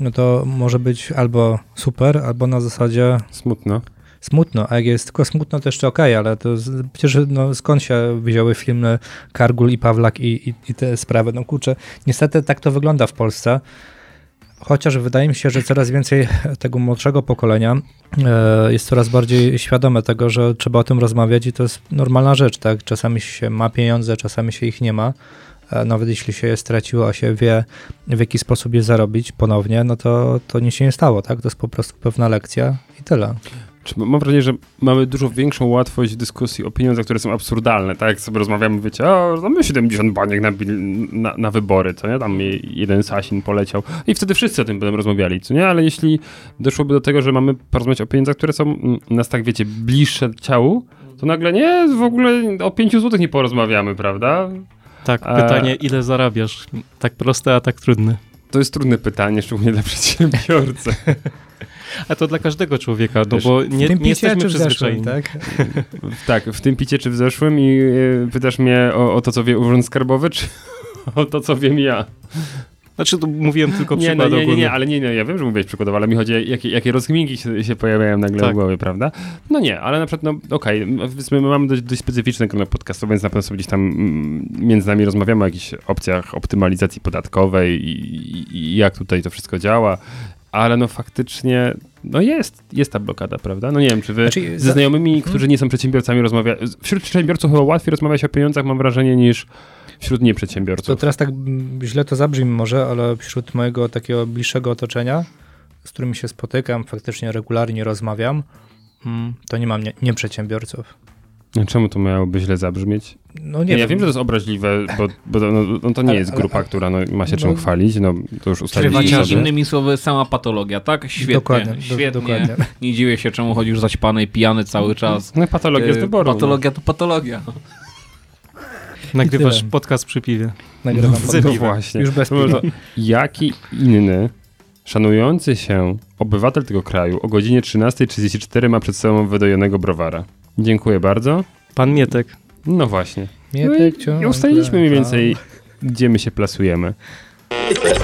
no to może być albo super, albo na zasadzie Smutno. smutno, a jak jest tylko smutno, to jeszcze okej, ale to z, przecież no, skąd się wzięły filmy Kargul i Pawlak i, i, i te sprawy? No kurczę, niestety tak to wygląda w Polsce. Chociaż wydaje mi się, że coraz więcej tego młodszego pokolenia e, jest coraz bardziej świadome tego, że trzeba o tym rozmawiać i to jest normalna rzecz, tak? Czasami się ma pieniądze, czasami się ich nie ma. E, Nawet jeśli się je straciło, a się wie, w jaki sposób je zarobić ponownie, no to, to nic się nie stało, tak? To jest po prostu pewna lekcja i tyle. Czy mam wrażenie, że mamy dużo większą łatwość w dyskusji o pieniądzach, które są absurdalne, tak? Jak sobie rozmawiamy, wiecie, o, mamy 70 baniek na, na, na wybory, co nie? Tam je- jeden Sasin poleciał i wtedy wszyscy o tym będą rozmawiali, co nie? Ale jeśli doszłoby do tego, że mamy porozmawiać o pieniądzach, które są mm, nas tak, wiecie, bliższe ciału, to nagle nie, w ogóle o 5 złotych nie porozmawiamy, prawda? Tak, A- pytanie, ile zarabiasz? Tak proste, a tak trudne. To jest trudne pytanie, szczególnie dla przedsiębiorcy. A to dla każdego człowieka, no Wiesz, bo W nie, tym nie picie jesteśmy czy w zeszłym, przyzwyczajeni. tak? tak, w tym picie czy w zeszłym i e, pytasz mnie o, o to, co wie Urząd Skarbowy, czy o to, co wiem ja? Znaczy, to mówiłem tylko Nie, no, nie, nie, ogólny. nie, ale nie, nie, ja wiem, że mówiłeś przykładowo, ale mi chodzi, jakie, jakie rozkminki się, się pojawiają nagle Tak. w głowie, prawda? No nie, ale na przykład, no okej, okay, my mamy dość, dość specyficzny kanał podcastowy, więc na pewno sobie gdzieś tam mm, między nami rozmawiamy o jakichś opcjach optymalizacji podatkowej i, i, i jak tutaj to wszystko działa, ale no faktycznie, no jest, jest ta blokada, prawda? No nie wiem, czy wy Znaczy, ze za- znajomymi, którzy nie są przedsiębiorcami rozmawiają, wśród przedsiębiorców chyba łatwiej rozmawiać o pieniądzach, mam wrażenie, niż wśród To nieprzedsiębiorców. teraz tak źle to zabrzmi może, ale wśród mojego takiego bliższego otoczenia, z którymi się spotykam, faktycznie regularnie rozmawiam, mm, to nie mam nie, nieprzedsiębiorców. No Czemu to miałoby źle zabrzmieć? No Nie, nie ja wiem. że to jest obraźliwe, bo, bo to, no, no to nie Ale- jest grupa, ale- która no, ma się czym no- chwalić, no to już Czyli ustaliliśmy innymi, sobie. innymi słowy, sama patologia, tak? Świetnie, Dokładnie, do- świetnie. dokładnie. Nie dziwię się, czemu chodzisz zaćpany i pijany cały czas. No patologia z E, wyboru. Patologia to patologia. Nagrywasz podcast przy piwie. Nagrywam no, no właśnie. Już bez No, no, piwa. Jaki inny, szanujący się obywatel tego kraju o godzinie 13.34 ma przed sobą wydojonego browara? Dziękuję bardzo. Pan Mietek. No właśnie. Nie No tak i, I ustaliliśmy mniej więcej, gdzie my się plasujemy. Tak.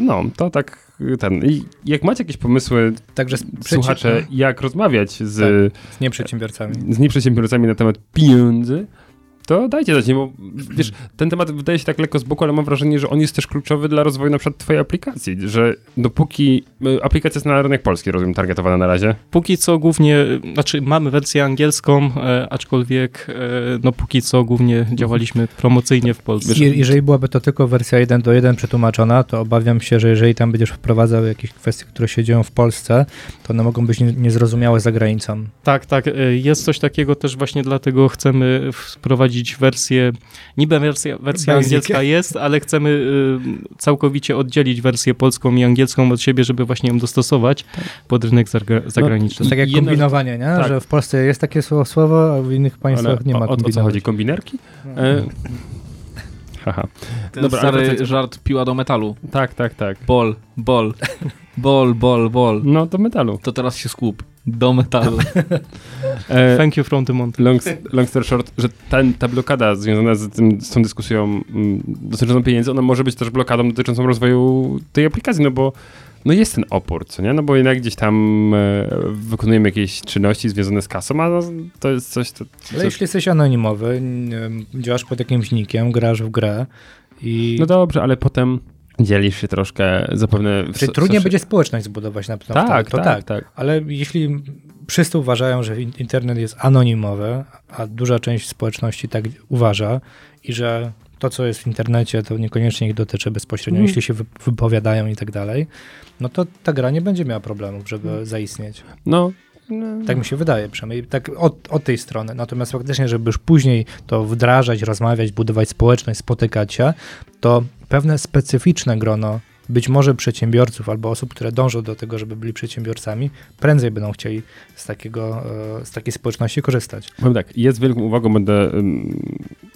No, to tak ten. I jak macie jakieś pomysły, Także słuchacze, przeci- jak rozmawiać z, z nieprzedsiębiorcami. z nieprzedsiębiorcami na temat pieniędzy, to dajcie znać, bo wiesz, ten temat wydaje się tak lekko z boku, ale mam wrażenie, że on jest też kluczowy dla rozwoju na przykład twojej aplikacji, że dopóki y, aplikacja jest na rynek polski, rozumiem, targetowana na razie. Póki co głównie, znaczy mamy wersję angielską, e, aczkolwiek e, no póki co głównie działaliśmy promocyjnie w Polsce. Je, jeżeli byłaby to tylko wersja 1 do 1 przetłumaczona, to obawiam się, że jeżeli tam będziesz wprowadzał jakieś kwestie, które się dzieją w Polsce, to one mogą być nie, niezrozumiałe za granicą. Tak, tak, e, jest coś takiego też właśnie dlatego chcemy wprowadzić wersję, niby wersja, wersja angielska jest, ale chcemy y, całkowicie oddzielić wersję polską i angielską od siebie, żeby właśnie ją dostosować pod rynek zagra- To zagraniczny. jest tak jak kombinowanie, nie? tak. że w Polsce jest takie słowo, słowo a w innych państwach Ale nie ma o, o, o co chodzi? Kombinerki? E, haha. Ten Dobra, stary żart piła do metalu. Tak, tak, tak. Bol, bol, bol, bol, bol. No, do metalu. To teraz się skup. Do metalu. E, Thank you from the mountain. long, long story short, że ten, ta blokada związana z, tym, z tą dyskusją mm, dotyczącą pieniędzy, ona może być też blokadą dotyczącą rozwoju tej aplikacji, no bo no jest ten opór, co nie? No bo jednak gdzieś tam e, wykonujemy jakieś czynności związane z kasą, a no, to jest coś, to, Ale jeśli jesteś anonimowy, działasz pod jakimś nickiem, grasz w grę i No dobrze, ale potem dzielisz się troszkę zapewne... w Czy so- trudniej będzie społeczność zbudować na pewno Tak, wtedy, to tak, tak, tak. Ale jeśli wszyscy uważają, że in- internet jest anonimowy, a duża część społeczności tak uważa i że to, co jest w internecie, to niekoniecznie ich dotyczy bezpośrednio, Mm. jeśli się wy- wypowiadają i tak dalej, no to ta gra nie będzie miała problemów, żeby zaistnieć. No, Tak mi się wydaje, przynajmniej tak od, od tej strony. Natomiast faktycznie, żeby już później to wdrażać, rozmawiać, budować społeczność, spotykać się, to pewne specyficzne grono być może przedsiębiorców albo osób, które dążą do tego, żeby byli przedsiębiorcami, prędzej będą chcieli z, takiego, e, z takiej społeczności korzystać. Powiem tak, jest z wielką uwagą, będę ym,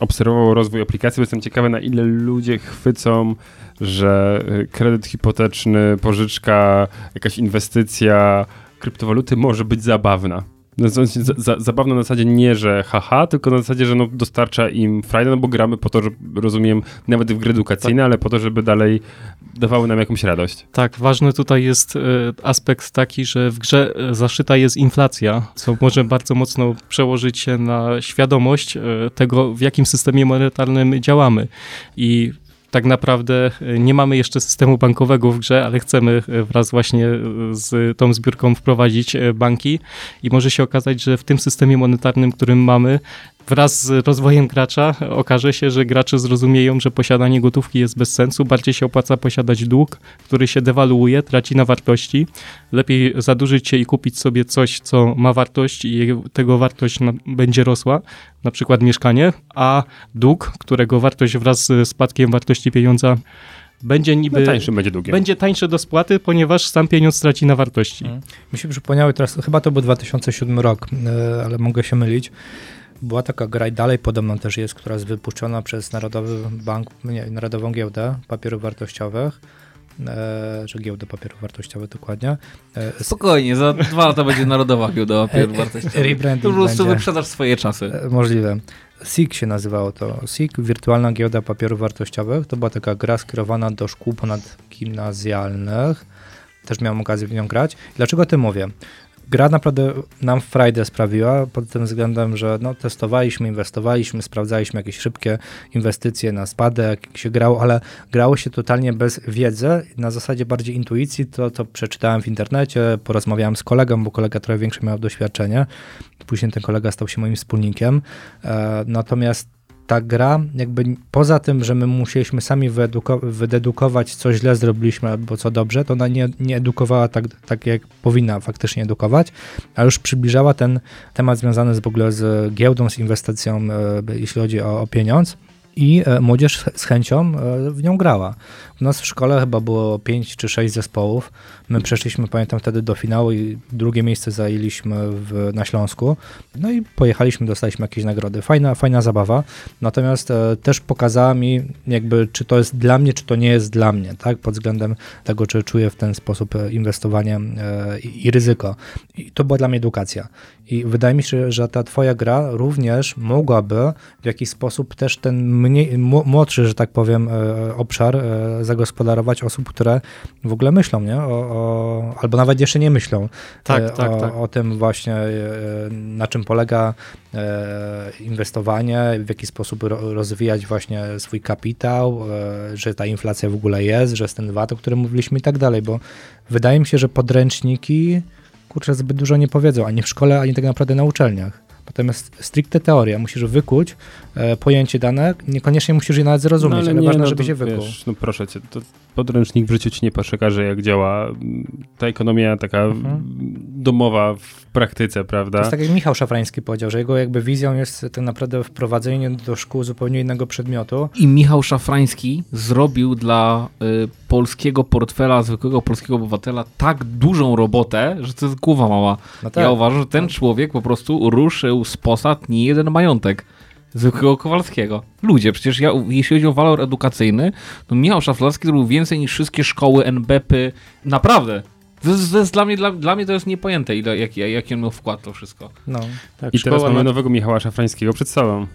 obserwował rozwój aplikacji, bo jestem ciekawy, na ile ludzie chwycą, że y, kredyt hipoteczny, pożyczka, jakaś inwestycja, kryptowaluty może być zabawna. No, za, za, zabawna na zasadzie nie, że haha, tylko na zasadzie, że no, dostarcza im frajdę, no bo gramy po to, że rozumiem, nawet w gry edukacyjne, ale po to, żeby dalej dawały nam jakąś radość. Tak, ważny tutaj jest e, aspekt taki, że w grze e, zaszyta jest inflacja, co może bardzo mocno przełożyć się na świadomość e, tego, w jakim systemie monetarnym działamy. I tak naprawdę e, nie mamy jeszcze systemu bankowego w grze, ale chcemy e, wraz właśnie e, z tą zbiórką wprowadzić banki. I może się okazać, że w tym systemie monetarnym, którym mamy, wraz z rozwojem gracza okaże się, że gracze zrozumieją, że posiadanie gotówki jest bez sensu, bardziej się opłaca posiadać dług, który się dewaluuje, traci na wartości. Lepiej zadłużyć się i kupić sobie coś, co ma wartość i tego wartość będzie rosła, na przykład mieszkanie, a dług, którego wartość wraz z spadkiem wartości pieniądza będzie niby... No tańszym będzie długiem. Będzie tańsze do spłaty, ponieważ sam pieniądz traci na wartości. Mi się przypomniały teraz, chyba to był 2007 rok, e, ale mogę się mylić. Była taka gra i dalej podobno też jest, która jest wypuszczona przez Narodowy Bank, nie, Narodową Giełdę Papierów Wartościowych, e, czy Giełdę Papierów Wartościowych dokładnie. E, Spokojnie, za dwa lata będzie Narodowa Giełda Papierów Wartościowych. rebranding To po prostu będzie. wyprzedasz swoje czasy. E, Możliwe. SIG się nazywało to. SIG, Wirtualna Giełda Papierów Wartościowych. To była taka gra skierowana do szkół ponadgimnazjalnych. Też miałem okazję w nią grać. Dlaczego o tym mówię? Gra naprawdę nam frajdę sprawiła pod tym względem, że no, testowaliśmy, inwestowaliśmy, sprawdzaliśmy jakieś szybkie inwestycje na spadek, jak się grało, ale grało się totalnie bez wiedzy, na zasadzie bardziej intuicji, to co przeczytałem w internecie, porozmawiałem z kolegą, bo kolega trochę większe miał doświadczenie. Później ten kolega stał się moim wspólnikiem. E, natomiast ta gra, jakby poza tym, że my musieliśmy sami wydedukować, co źle zrobiliśmy albo co dobrze, to ona nie, nie edukowała tak, tak, jak powinna faktycznie edukować, a już przybliżała ten temat związany z, w ogóle z giełdą, z inwestycją, e, jeśli chodzi o, o pieniądz. I e, młodzież z- chęcią e, w nią grała. U nas w szkole chyba było 5 czy 6 zespołów. My przeszliśmy, pamiętam, wtedy do finału i drugie miejsce zajęliśmy w, na Śląsku. No i pojechaliśmy, dostaliśmy jakieś nagrody. Fajna, fajna zabawa. Natomiast e, też pokazała mi, jakby, czy to jest dla mnie, czy to nie jest dla mnie, tak? Pod względem tego, czy czuję w ten sposób e, inwestowanie e, i, i ryzyko. I to była dla mnie edukacja. I wydaje mi się, że ta twoja gra również mogłaby w jakiś sposób też ten mniej, mł- młodszy, że tak powiem, e, obszar e, zagospodarować osób, które w ogóle myślą, nie? O, o, albo nawet jeszcze nie myślą Tak, e, tak, o, tak. o tym właśnie, na czym polega inwestowanie, w jaki sposób ro, rozwijać właśnie swój kapitał, że ta inflacja w ogóle jest, że jest ten VAT, o którym mówiliśmy i tak dalej, bo wydaje mi się, że podręczniki kurczę, zbyt dużo nie powiedzą, ani w szkole, ani tak naprawdę na uczelniach. Jest stricte teoria. Musisz wykuć pojęcie dane, niekoniecznie musisz je nawet zrozumieć, ale, nie, ważne, no żeby to się wykuł. Wiesz, no proszę cię, to podręcznik w życiu ci nie przekaże, jak działa mm, ta ekonomia taka Mhm. domowa w praktyce, prawda? To jest tak jak Michał Szafrański powiedział, że jego jakby wizją jest tak naprawdę wprowadzenie do szkół zupełnie innego przedmiotu. I Michał Szafrański zrobił dla y, polskiego portfela, zwykłego polskiego obywatela tak dużą robotę, że to jest głowa mała. No tak. Ja uważam, że ten człowiek po prostu ruszył z posad nie jeden majątek zwykłego Kowalskiego. Ludzie, przecież ja, jeśli chodzi o walor edukacyjny, to Michał Szaflarski zrobił więcej niż wszystkie szkoły, NBP-y. Naprawdę. To jest, to jest dla, mnie, dla, dla mnie to jest niepojęte, ile, jaki, jaki on miał wkład w to wszystko. No, Tak, I teraz mamy na- nowego Michała Szafrańskiego przed sobą.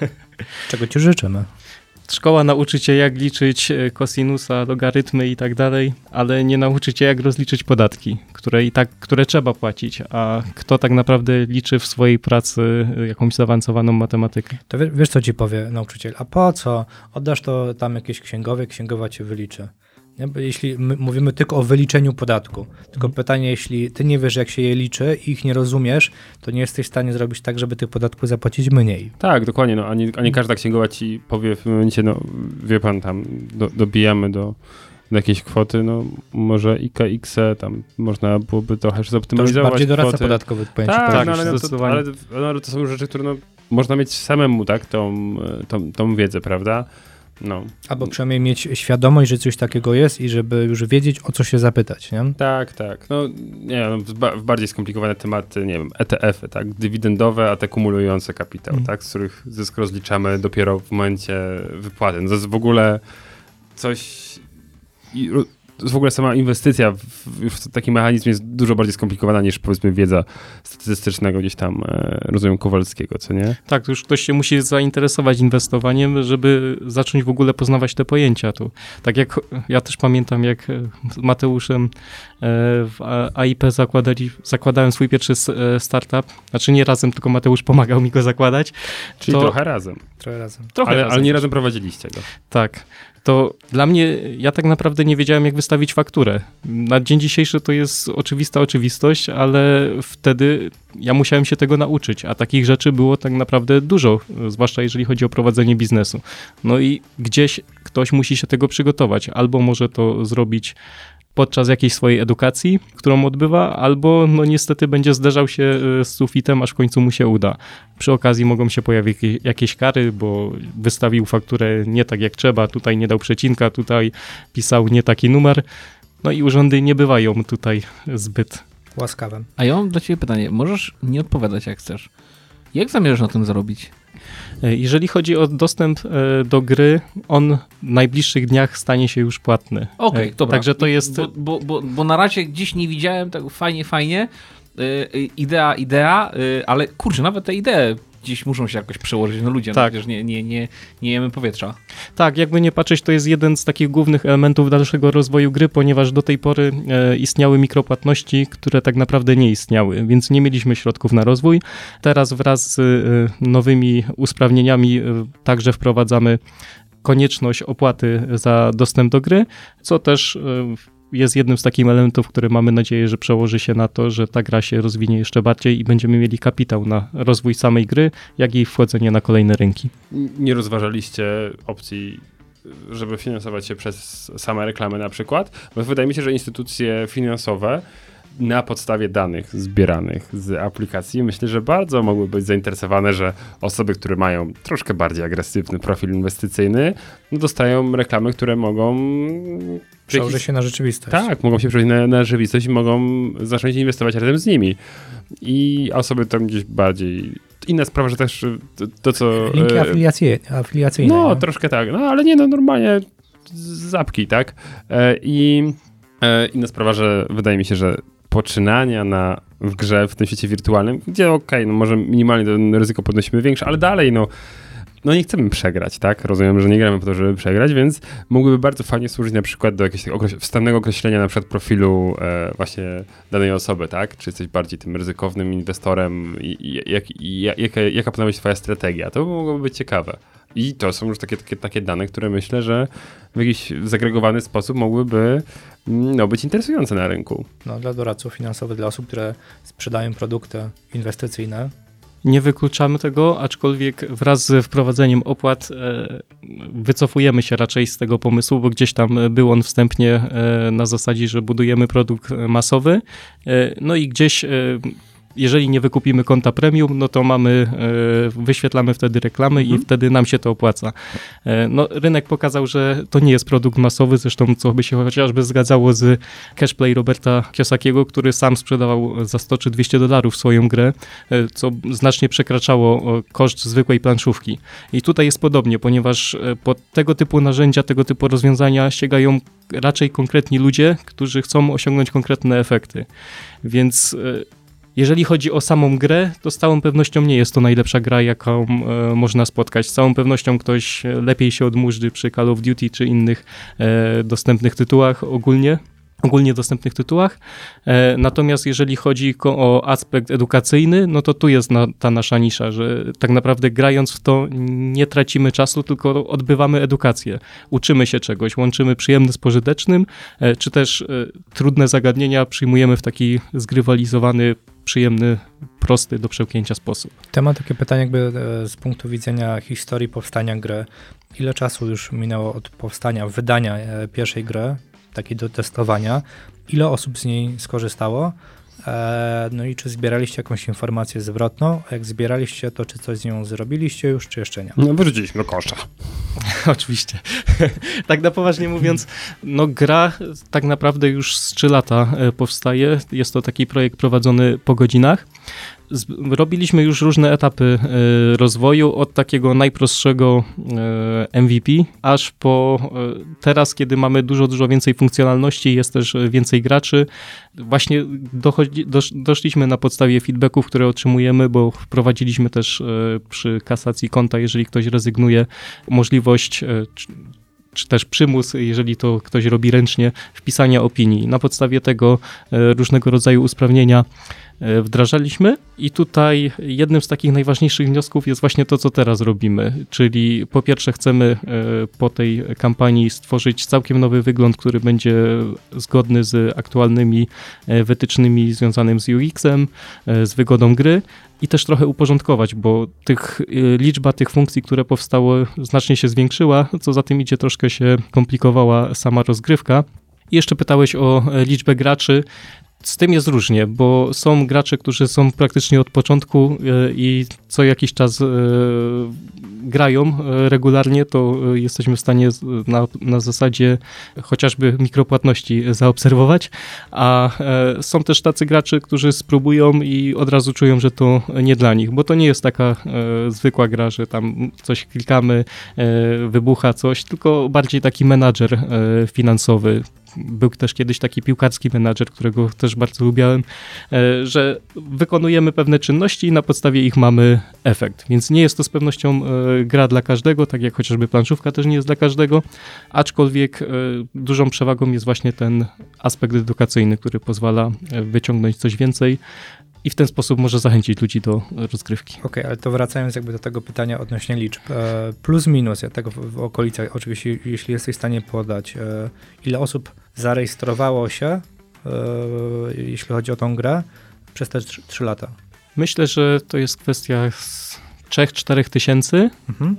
czego ci życzymy. Szkoła nauczy cię, jak liczyć e, kosinusa, logarytmy i tak dalej, ale nie nauczy cię, jak rozliczyć podatki, które i tak, które trzeba płacić. A kto tak naprawdę liczy w swojej pracy e, jakąś zaawansowaną matematykę? To wie, wiesz, co ci powie nauczyciel? A po co? Oddasz to tam jakieś księgowie, księgowa cię wyliczy. Jeśli my mówimy tylko o wyliczeniu podatku, tylko pytanie, jeśli ty nie wiesz, jak się je liczy i ich nie rozumiesz, to nie jesteś w stanie zrobić tak, żeby tych podatków zapłacić mniej. Tak, dokładnie, no, a, nie, a nie każda księgowa ci powie w momencie, no wie pan tam, do, dobijamy do, do jakiejś kwoty, no może IKX, tam można byłoby trochę To już zoptymalizować bardziej doradca kwoty. podatkowy pojęcie Tak, podatku. no, ale, no, to, zdecydowanie. ale, no, ale to są rzeczy, które no, można mieć samemu, tak, tą, tą, tą wiedzę, prawda? No. Albo przynajmniej mieć świadomość, że coś takiego jest i żeby już wiedzieć, o co się zapytać, nie? Tak, tak. No nie, no, bardziej skomplikowane tematy, nie wiem, ETF-y, tak, dywidendowe, a te kumulujące kapitał, Mm. tak, z których zysk rozliczamy dopiero w momencie wypłaty. No to jest w ogóle coś... W ogóle sama inwestycja w, w taki mechanizm jest dużo bardziej skomplikowana niż powiedzmy wiedza statystycznego gdzieś tam, e, rozumiem, Kowalskiego, co nie? Tak, to już ktoś się musi zainteresować inwestowaniem, żeby zacząć w ogóle poznawać te pojęcia tu. Tak jak ja też pamiętam, jak z Mateuszem e, w AIP zakładali, zakładałem swój pierwszy e, startup. Znaczy nie razem, tylko Mateusz pomagał mi go zakładać. Czyli To- trochę razem. Trochę razem. Trochę ale, razem. ale nie razem prowadziliście go. Tak. To dla mnie, ja tak naprawdę nie wiedziałem, jak wystawić fakturę. Na dzień dzisiejszy to jest oczywista oczywistość, ale wtedy ja musiałem się tego nauczyć, a takich rzeczy było tak naprawdę dużo, zwłaszcza jeżeli chodzi o prowadzenie biznesu. No i gdzieś ktoś musi się tego przygotować, albo może to zrobić podczas jakiejś swojej edukacji, którą odbywa, albo no niestety będzie zderzał się y, z sufitem, aż w końcu mu się uda. Przy okazji mogą się pojawić jakieś, kary, bo wystawił fakturę nie tak jak trzeba, tutaj nie dał przecinka, tutaj pisał nie taki numer. No i urzędy nie bywają tutaj zbyt. Łaskawem. A ja mam do ciebie pytanie. Możesz nie odpowiadać jak chcesz. Jak zamierzasz na tym zarobić? E, Jeżeli chodzi o dostęp e, do gry, on w najbliższych dniach stanie się już płatny. Okej, E, dobra. Także to jest... Bo, bo, bo, bo na razie dziś nie widziałem tak fajnie, fajnie. Idea, idea, ale kurczę, nawet te idee dziś muszą się jakoś przełożyć na ludzi. No Tak. przecież nie, nie, nie, nie jemy powietrza. Tak, jakby nie patrzeć, to jest jeden z takich głównych elementów dalszego rozwoju gry, ponieważ do tej pory e, istniały mikropłatności, które tak naprawdę nie istniały, więc nie mieliśmy środków na rozwój. Teraz wraz z e, nowymi usprawnieniami e, także wprowadzamy konieczność opłaty za dostęp do gry, co też e, jest jednym z takich elementów, które mamy nadzieję, że przełoży się na to, że ta gra się rozwinie jeszcze bardziej i będziemy mieli kapitał na rozwój samej gry, jak i wchodzenie na kolejne rynki. nie rozważaliście opcji, żeby finansować się przez same reklamy na przykład? Bo wydaje mi się, że instytucje finansowe na podstawie danych zbieranych z aplikacji myślę, że bardzo mogły być zainteresowane, że osoby, które mają troszkę bardziej agresywny profil inwestycyjny, dostają reklamy, które mogą Przełoży się na rzeczywistość. tak, mogą się przełożyć na, na rzeczywistość i mogą zacząć inwestować razem z nimi. I osoby tam gdzieś bardziej... Inna sprawa, że też to, to co... Linki e, afiliacyjne. no, nie? troszkę tak. No, ale nie, no normalnie zapki, tak? E, I e, inna sprawa, że wydaje mi się, że poczynania na, w grze w tym świecie wirtualnym, gdzie okej, no może minimalnie to ryzyko podnosimy większe, ale dalej, no no nie chcemy przegrać, tak? Rozumiem, że nie gramy po to, żeby przegrać, więc mogłyby bardzo fajnie służyć na przykład do jakiegoś okreś- wstępnego określenia na przykład profilu e, właśnie danej osoby, tak? Czy jesteś bardziej tym ryzykownym inwestorem i, i jak, i, ja- jaka, jaka powinna być twoja strategia? To by mogłoby być ciekawe. I to są już takie, takie, takie dane, które myślę, że w jakiś zagregowany sposób mogłyby mm, no, być interesujące na rynku. No, dla doradców finansowych, dla osób, które sprzedają produkty inwestycyjne. Nie wykluczamy tego, aczkolwiek wraz z wprowadzeniem opłat e, wycofujemy się raczej z tego pomysłu, bo gdzieś tam był on wstępnie e, na zasadzie, że budujemy produkt masowy. E, no i gdzieś, jeżeli nie wykupimy konta premium, no to mamy, e, wyświetlamy wtedy reklamy i wtedy nam się to opłaca. E, no, rynek pokazał, że to nie jest produkt masowy, zresztą co by się chociażby zgadzało z cashplay Roberta Kiosakiego, który sam sprzedawał za 100 czy 200 dolarów swoją grę, e, co znacznie przekraczało koszt zwykłej planszówki. I tutaj jest podobnie, ponieważ e, po tego typu narzędzia, tego typu rozwiązania sięgają raczej konkretni ludzie, którzy chcą osiągnąć konkretne efekty. Więc jeżeli chodzi o samą grę, to z całą pewnością nie jest to najlepsza gra, jaką e, można spotkać. Z całą pewnością ktoś e, lepiej się odmurzdy przy Call of Duty czy innych e, dostępnych tytułach ogólnie. Ogólnie dostępnych tytułach. E, natomiast jeżeli chodzi o aspekt edukacyjny, no to tu jest na, ta nasza nisza, że tak naprawdę grając w to nie tracimy czasu, tylko odbywamy edukację. Uczymy się czegoś, łączymy przyjemne z pożytecznym, e, czy też e, trudne zagadnienia przyjmujemy w taki zgrywalizowany, przyjemny, prosty do przełknięcia sposób. Temat takie pytanie jakby z punktu widzenia historii powstania gry. Ile czasu już minęło od powstania, wydania pierwszej gry, takiej do testowania? Ile osób z niej skorzystało? E, No i czy zbieraliście jakąś informację zwrotną? A Jak zbieraliście, to czy coś z nią zrobiliście już, czy jeszcze nie? No wyrzuciliśmy do kosza. Oczywiście. tak na poważnie mówiąc, no gra tak naprawdę już z 3 lata e, powstaje. Jest to taki projekt prowadzony po godzinach. Robiliśmy już różne etapy e, rozwoju, od takiego najprostszego e, MVP, aż po e, teraz, kiedy mamy dużo, dużo więcej funkcjonalności, jest też więcej graczy. Właśnie dochodzi, dosz, doszliśmy na podstawie feedbacków, które otrzymujemy, bo wprowadziliśmy też przy kasacji konta, jeżeli ktoś rezygnuje, możliwość czy- też przymus, jeżeli to ktoś robi ręcznie, wpisania opinii. Na podstawie tego różnego rodzaju usprawnienia wdrażaliśmy i tutaj jednym z takich najważniejszych wniosków jest właśnie to, co teraz robimy, czyli po pierwsze chcemy e, po tej kampanii stworzyć całkiem nowy wygląd, który będzie zgodny z aktualnymi e, wytycznymi związanymi z UX-em, e, z wygodą gry i też trochę uporządkować, bo tych, liczba tych funkcji, które powstały, znacznie się zwiększyła, co za tym idzie, troszkę się komplikowała sama rozgrywka. I jeszcze pytałeś o e, liczbę graczy. Z tym jest różnie, bo są gracze, którzy są praktycznie od początku e, i co jakiś czas e, grają e, regularnie, to jesteśmy w stanie na, na zasadzie chociażby mikropłatności zaobserwować, a są też tacy gracze, którzy spróbują i od razu czują, że to nie dla nich, bo to nie jest taka zwykła gra, że tam coś klikamy, wybucha coś, tylko bardziej taki menadżer finansowy. Był też kiedyś taki piłkarski menadżer, którego też bardzo lubiałem, e, że wykonujemy pewne czynności i na podstawie ich mamy efekt. Więc nie jest to z pewnością e, gra dla każdego, tak jak chociażby planszówka też nie jest dla każdego, aczkolwiek e, dużą przewagą jest właśnie ten aspekt edukacyjny, który pozwala wyciągnąć coś więcej i w ten sposób może zachęcić ludzi do rozgrywki. Okej, ale to wracając jakby do tego pytania odnośnie liczb. E, Plus minus, ja tego w, okolicach, oczywiście, jeśli jesteś w stanie podać, e, ile osób zarejestrowało się, e, jeśli chodzi o tą grę, przez te 3 lata. Myślę, że to jest kwestia z 3-4 tysięcy. Mhm.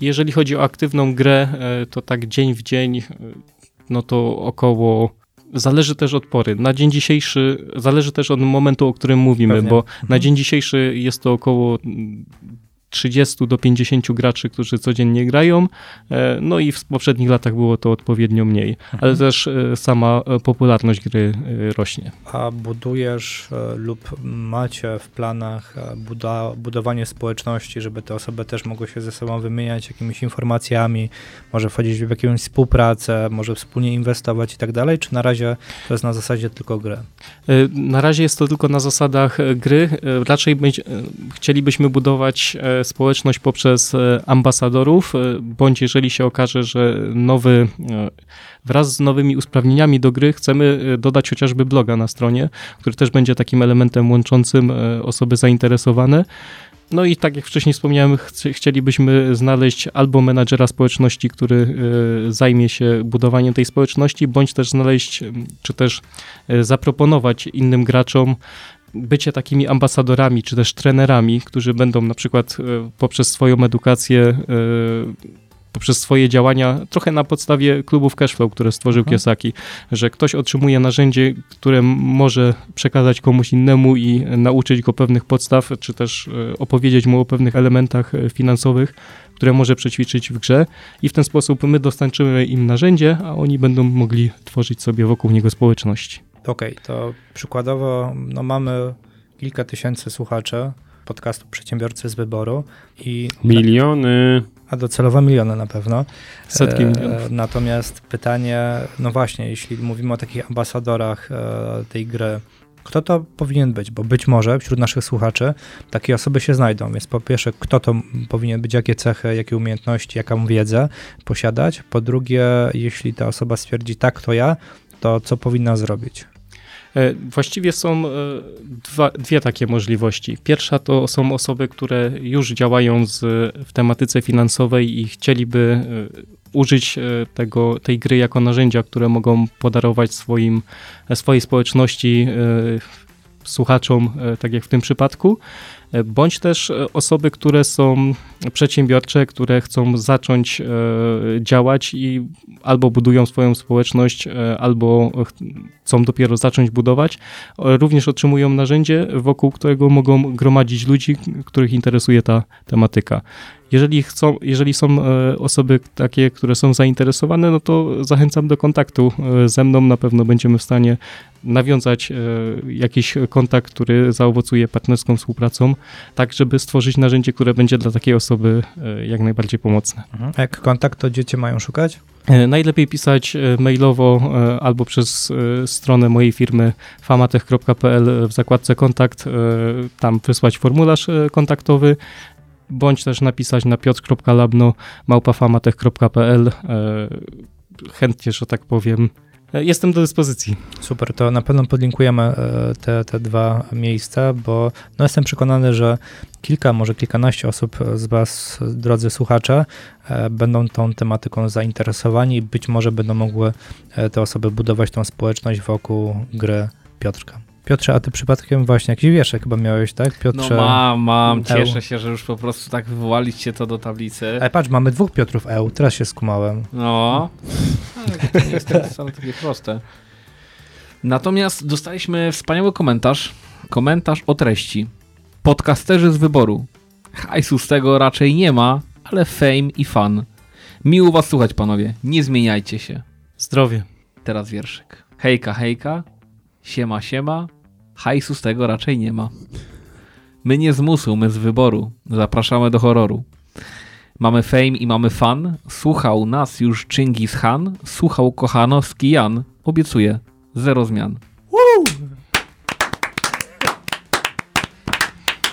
Jeżeli chodzi o aktywną grę, to tak dzień w dzień, no to około. Zależy też od pory. Na dzień dzisiejszy, zależy też od momentu, o którym mówimy, Pewnie. bo Mhm. na dzień dzisiejszy jest to około 30 do 50 graczy, którzy codziennie grają. E, No i w poprzednich latach było to odpowiednio mniej, ale też e, sama e, popularność gry rośnie. A budujesz lub macie w planach buda, budowanie społeczności, żeby te osoby też mogły się ze sobą wymieniać jakimiś informacjami, może wchodzić w jakąś współpracę, może wspólnie inwestować i tak dalej, czy na razie to jest na zasadzie tylko gry? Na razie jest to tylko na zasadach gry. Raczej być, chcielibyśmy budować społeczność poprzez e, ambasadorów, e, bądź jeżeli się okaże, że nowy, e, wraz z nowymi usprawnieniami do gry chcemy dodać chociażby bloga na stronie, który też będzie takim elementem łączącym osoby zainteresowane. No i tak jak wcześniej wspomniałem, chcielibyśmy znaleźć albo menadżera społeczności, który zajmie się budowaniem tej społeczności, bądź też znaleźć, czy też zaproponować innym graczom bycie takimi ambasadorami, czy też trenerami, którzy będą na przykład e, poprzez swoją edukację, e, poprzez swoje działania, trochę na podstawie klubów cashflow, które stworzył. Kiesaki, że ktoś otrzymuje narzędzie, które może przekazać komuś innemu i nauczyć go pewnych podstaw, czy też e, opowiedzieć mu o pewnych elementach finansowych, które może przećwiczyć w grze i w ten sposób my dostarczymy im narzędzie, a oni będą mogli tworzyć sobie wokół niego społeczności. Okej, to przykładowo no mamy kilka tysięcy słuchaczy podcastu Przedsiębiorcy z Wyboru i Miliony. a docelowo miliony na pewno. Setki E, milionów. Natomiast pytanie, no właśnie, jeśli mówimy o takich ambasadorach e, tej gry, kto to powinien być? Bo być może wśród naszych słuchaczy takie osoby się znajdą. Więc po pierwsze, kto to powinien być, jakie cechy, jakie umiejętności, jaką wiedzę posiadać. Po drugie, jeśli ta osoba stwierdzi tak, to ja, to co powinna zrobić? E, Właściwie są e, dwa, dwie takie możliwości. Pierwsza to są osoby, które już działają z, w tematyce finansowej i chcieliby e, użyć tego, tej gry jako narzędzia, które mogą podarować swoim, swojej społeczności, słuchaczom, tak jak w tym przypadku. Bądź też e, osoby, które są przedsiębiorcze, które chcą zacząć e, działać i albo budują swoją społeczność, e, albo ch- chcą dopiero zacząć budować, również otrzymują narzędzie, wokół którego mogą gromadzić ludzi, których interesuje ta tematyka. Jeżeli, chcą, jeżeli są e, osoby takie, które są zainteresowane, no to zachęcam do kontaktu e, ze mną. Na pewno będziemy w stanie nawiązać e, jakiś kontakt, który zaowocuje partnerską współpracą, tak żeby stworzyć narzędzie, które będzie dla takiej osoby jak najbardziej pomocne. Mhm. A jak kontakt, to dzieci mają szukać? Najlepiej pisać mailowo albo przez stronę mojej firmy famatech.pl w zakładce kontakt, tam wysłać formularz kontaktowy, bądź też napisać na piotr.labno małpafamatech.pl. E, Chętnie, że tak powiem, e, jestem do dyspozycji. Super, to na pewno podlinkujemy e, te, te dwa miejsca, bo no jestem przekonany, że kilka, może kilkanaście osób z Was, drodzy słuchacze, będą tą tematyką zainteresowani i być może będą mogły te osoby budować tą społeczność wokół gry Piotrka. Piotrze, a ty przypadkiem właśnie jakiś wierszek chyba miałeś, tak? No Piotrze. mam, mam, Eł. cieszę się, że już po prostu tak wywołaliście to do tablicy. Ale patrz, mamy dwóch Piotrów EU, teraz się skumałem. No, ale to nie jest wcale takie proste. Natomiast dostaliśmy wspaniały komentarz. Komentarz o treści. Podcasterzy z wyboru. Hajsu z tego raczej nie ma, ale fame i fan. Miło was słuchać, panowie. Nie zmieniajcie się. Zdrowie. Teraz wierszyk. Hejka, hejka. Siema, siema. Hajsu z tego raczej nie ma. My nie z musu, my z wyboru. Zapraszamy do horroru. Mamy fame i mamy fan. Słuchał nas już Chingis Khan. Słuchał Kochanowski Jan. Obiecuję. Zero zmian.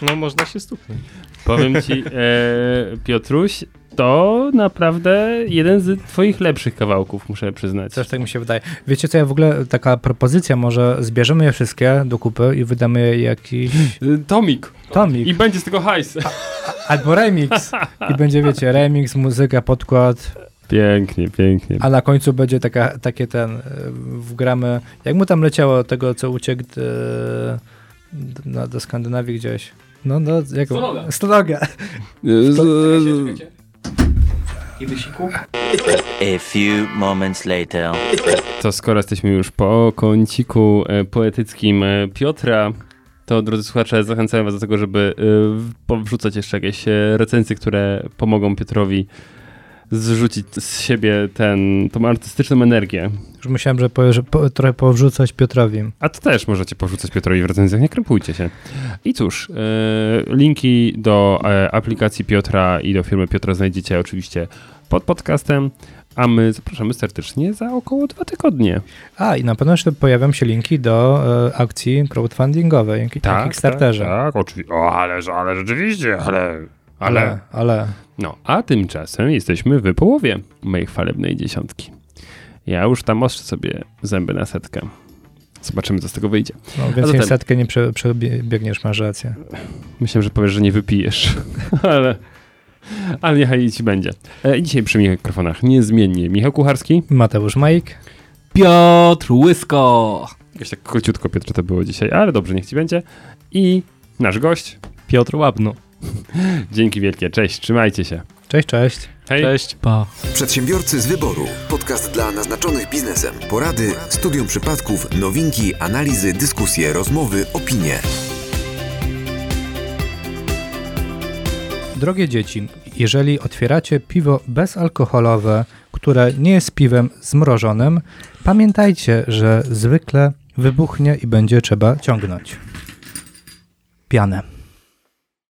No można się stuknąć. Powiem ci, e, Piotruś, to naprawdę jeden z twoich lepszych kawałków, muszę przyznać. Też tak mi się wydaje. Wiecie co, ja w ogóle, taka propozycja, może zbierzemy je wszystkie do kupy i wydamy je jakiś Tomik. tomik. I będzie z tego hajs. Albo remix. I będzie, wiecie, remix, muzyka, podkład, Pięknie, pięknie. a na końcu będzie taka, takie ten, y, wgramy, jak mu tam leciało tego, co uciekł do, do Skandynawii gdzieś. No, no, jak Stonoga. Stonoga. I wysiku? A few moments later. To skoro jesteśmy już po kąciku e, poetyckim e, Piotra, to drodzy słuchacze, zachęcam was do tego, żeby e, w- powrzucać jeszcze jakieś recenzje, które pomogą Piotrowi zrzucić z siebie ten, tą artystyczną energię. Już myślałem, że, po, że po, trochę powrzucać Piotrowi. A to też możecie porzucać Piotrowi w recenzjach, nie krępujcie się. I cóż, e, linki do e, aplikacji Piotra i do firmy Piotra znajdziecie oczywiście pod podcastem, a my zapraszamy serdecznie za około dwa tygodnie. A, i na pewno jeszcze pojawią się linki do e, akcji crowdfundingowej, na Kickstarterze. Tak, tak oczywiście. O, ale, ale rzeczywiście, ale, Ale, ale, No, a tymczasem jesteśmy w połowie mojej chwalebnej dziesiątki. Ja już tam ostrzę sobie zęby na setkę. Zobaczymy, co z tego wyjdzie. no, więcej zatem- setkę nie prze, przebiegniesz, masz rację. Myślałem, że powiesz, że nie wypijesz, ale, ale niechaj ci będzie. E, dzisiaj przy mikrofonach niezmiennie Michał Kucharski. Mateusz Majk. Piotr Łysko! Jakoś tak króciutko Piotr to było dzisiaj, ale dobrze, niech ci będzie. I nasz gość. Piotr Łabno. Dzięki wielkie, cześć, trzymajcie się. Cześć, cześć. Hej. Cześć. Pa. Przedsiębiorcy z wyboru. Podcast dla naznaczonych biznesem. Porady, studium przypadków, nowinki, analizy, dyskusje, rozmowy, opinie. Drogie dzieci, jeżeli otwieracie piwo bezalkoholowe, które nie jest piwem zmrożonym, pamiętajcie, że zwykle wybuchnie i będzie trzeba ciągnąć. Pianę.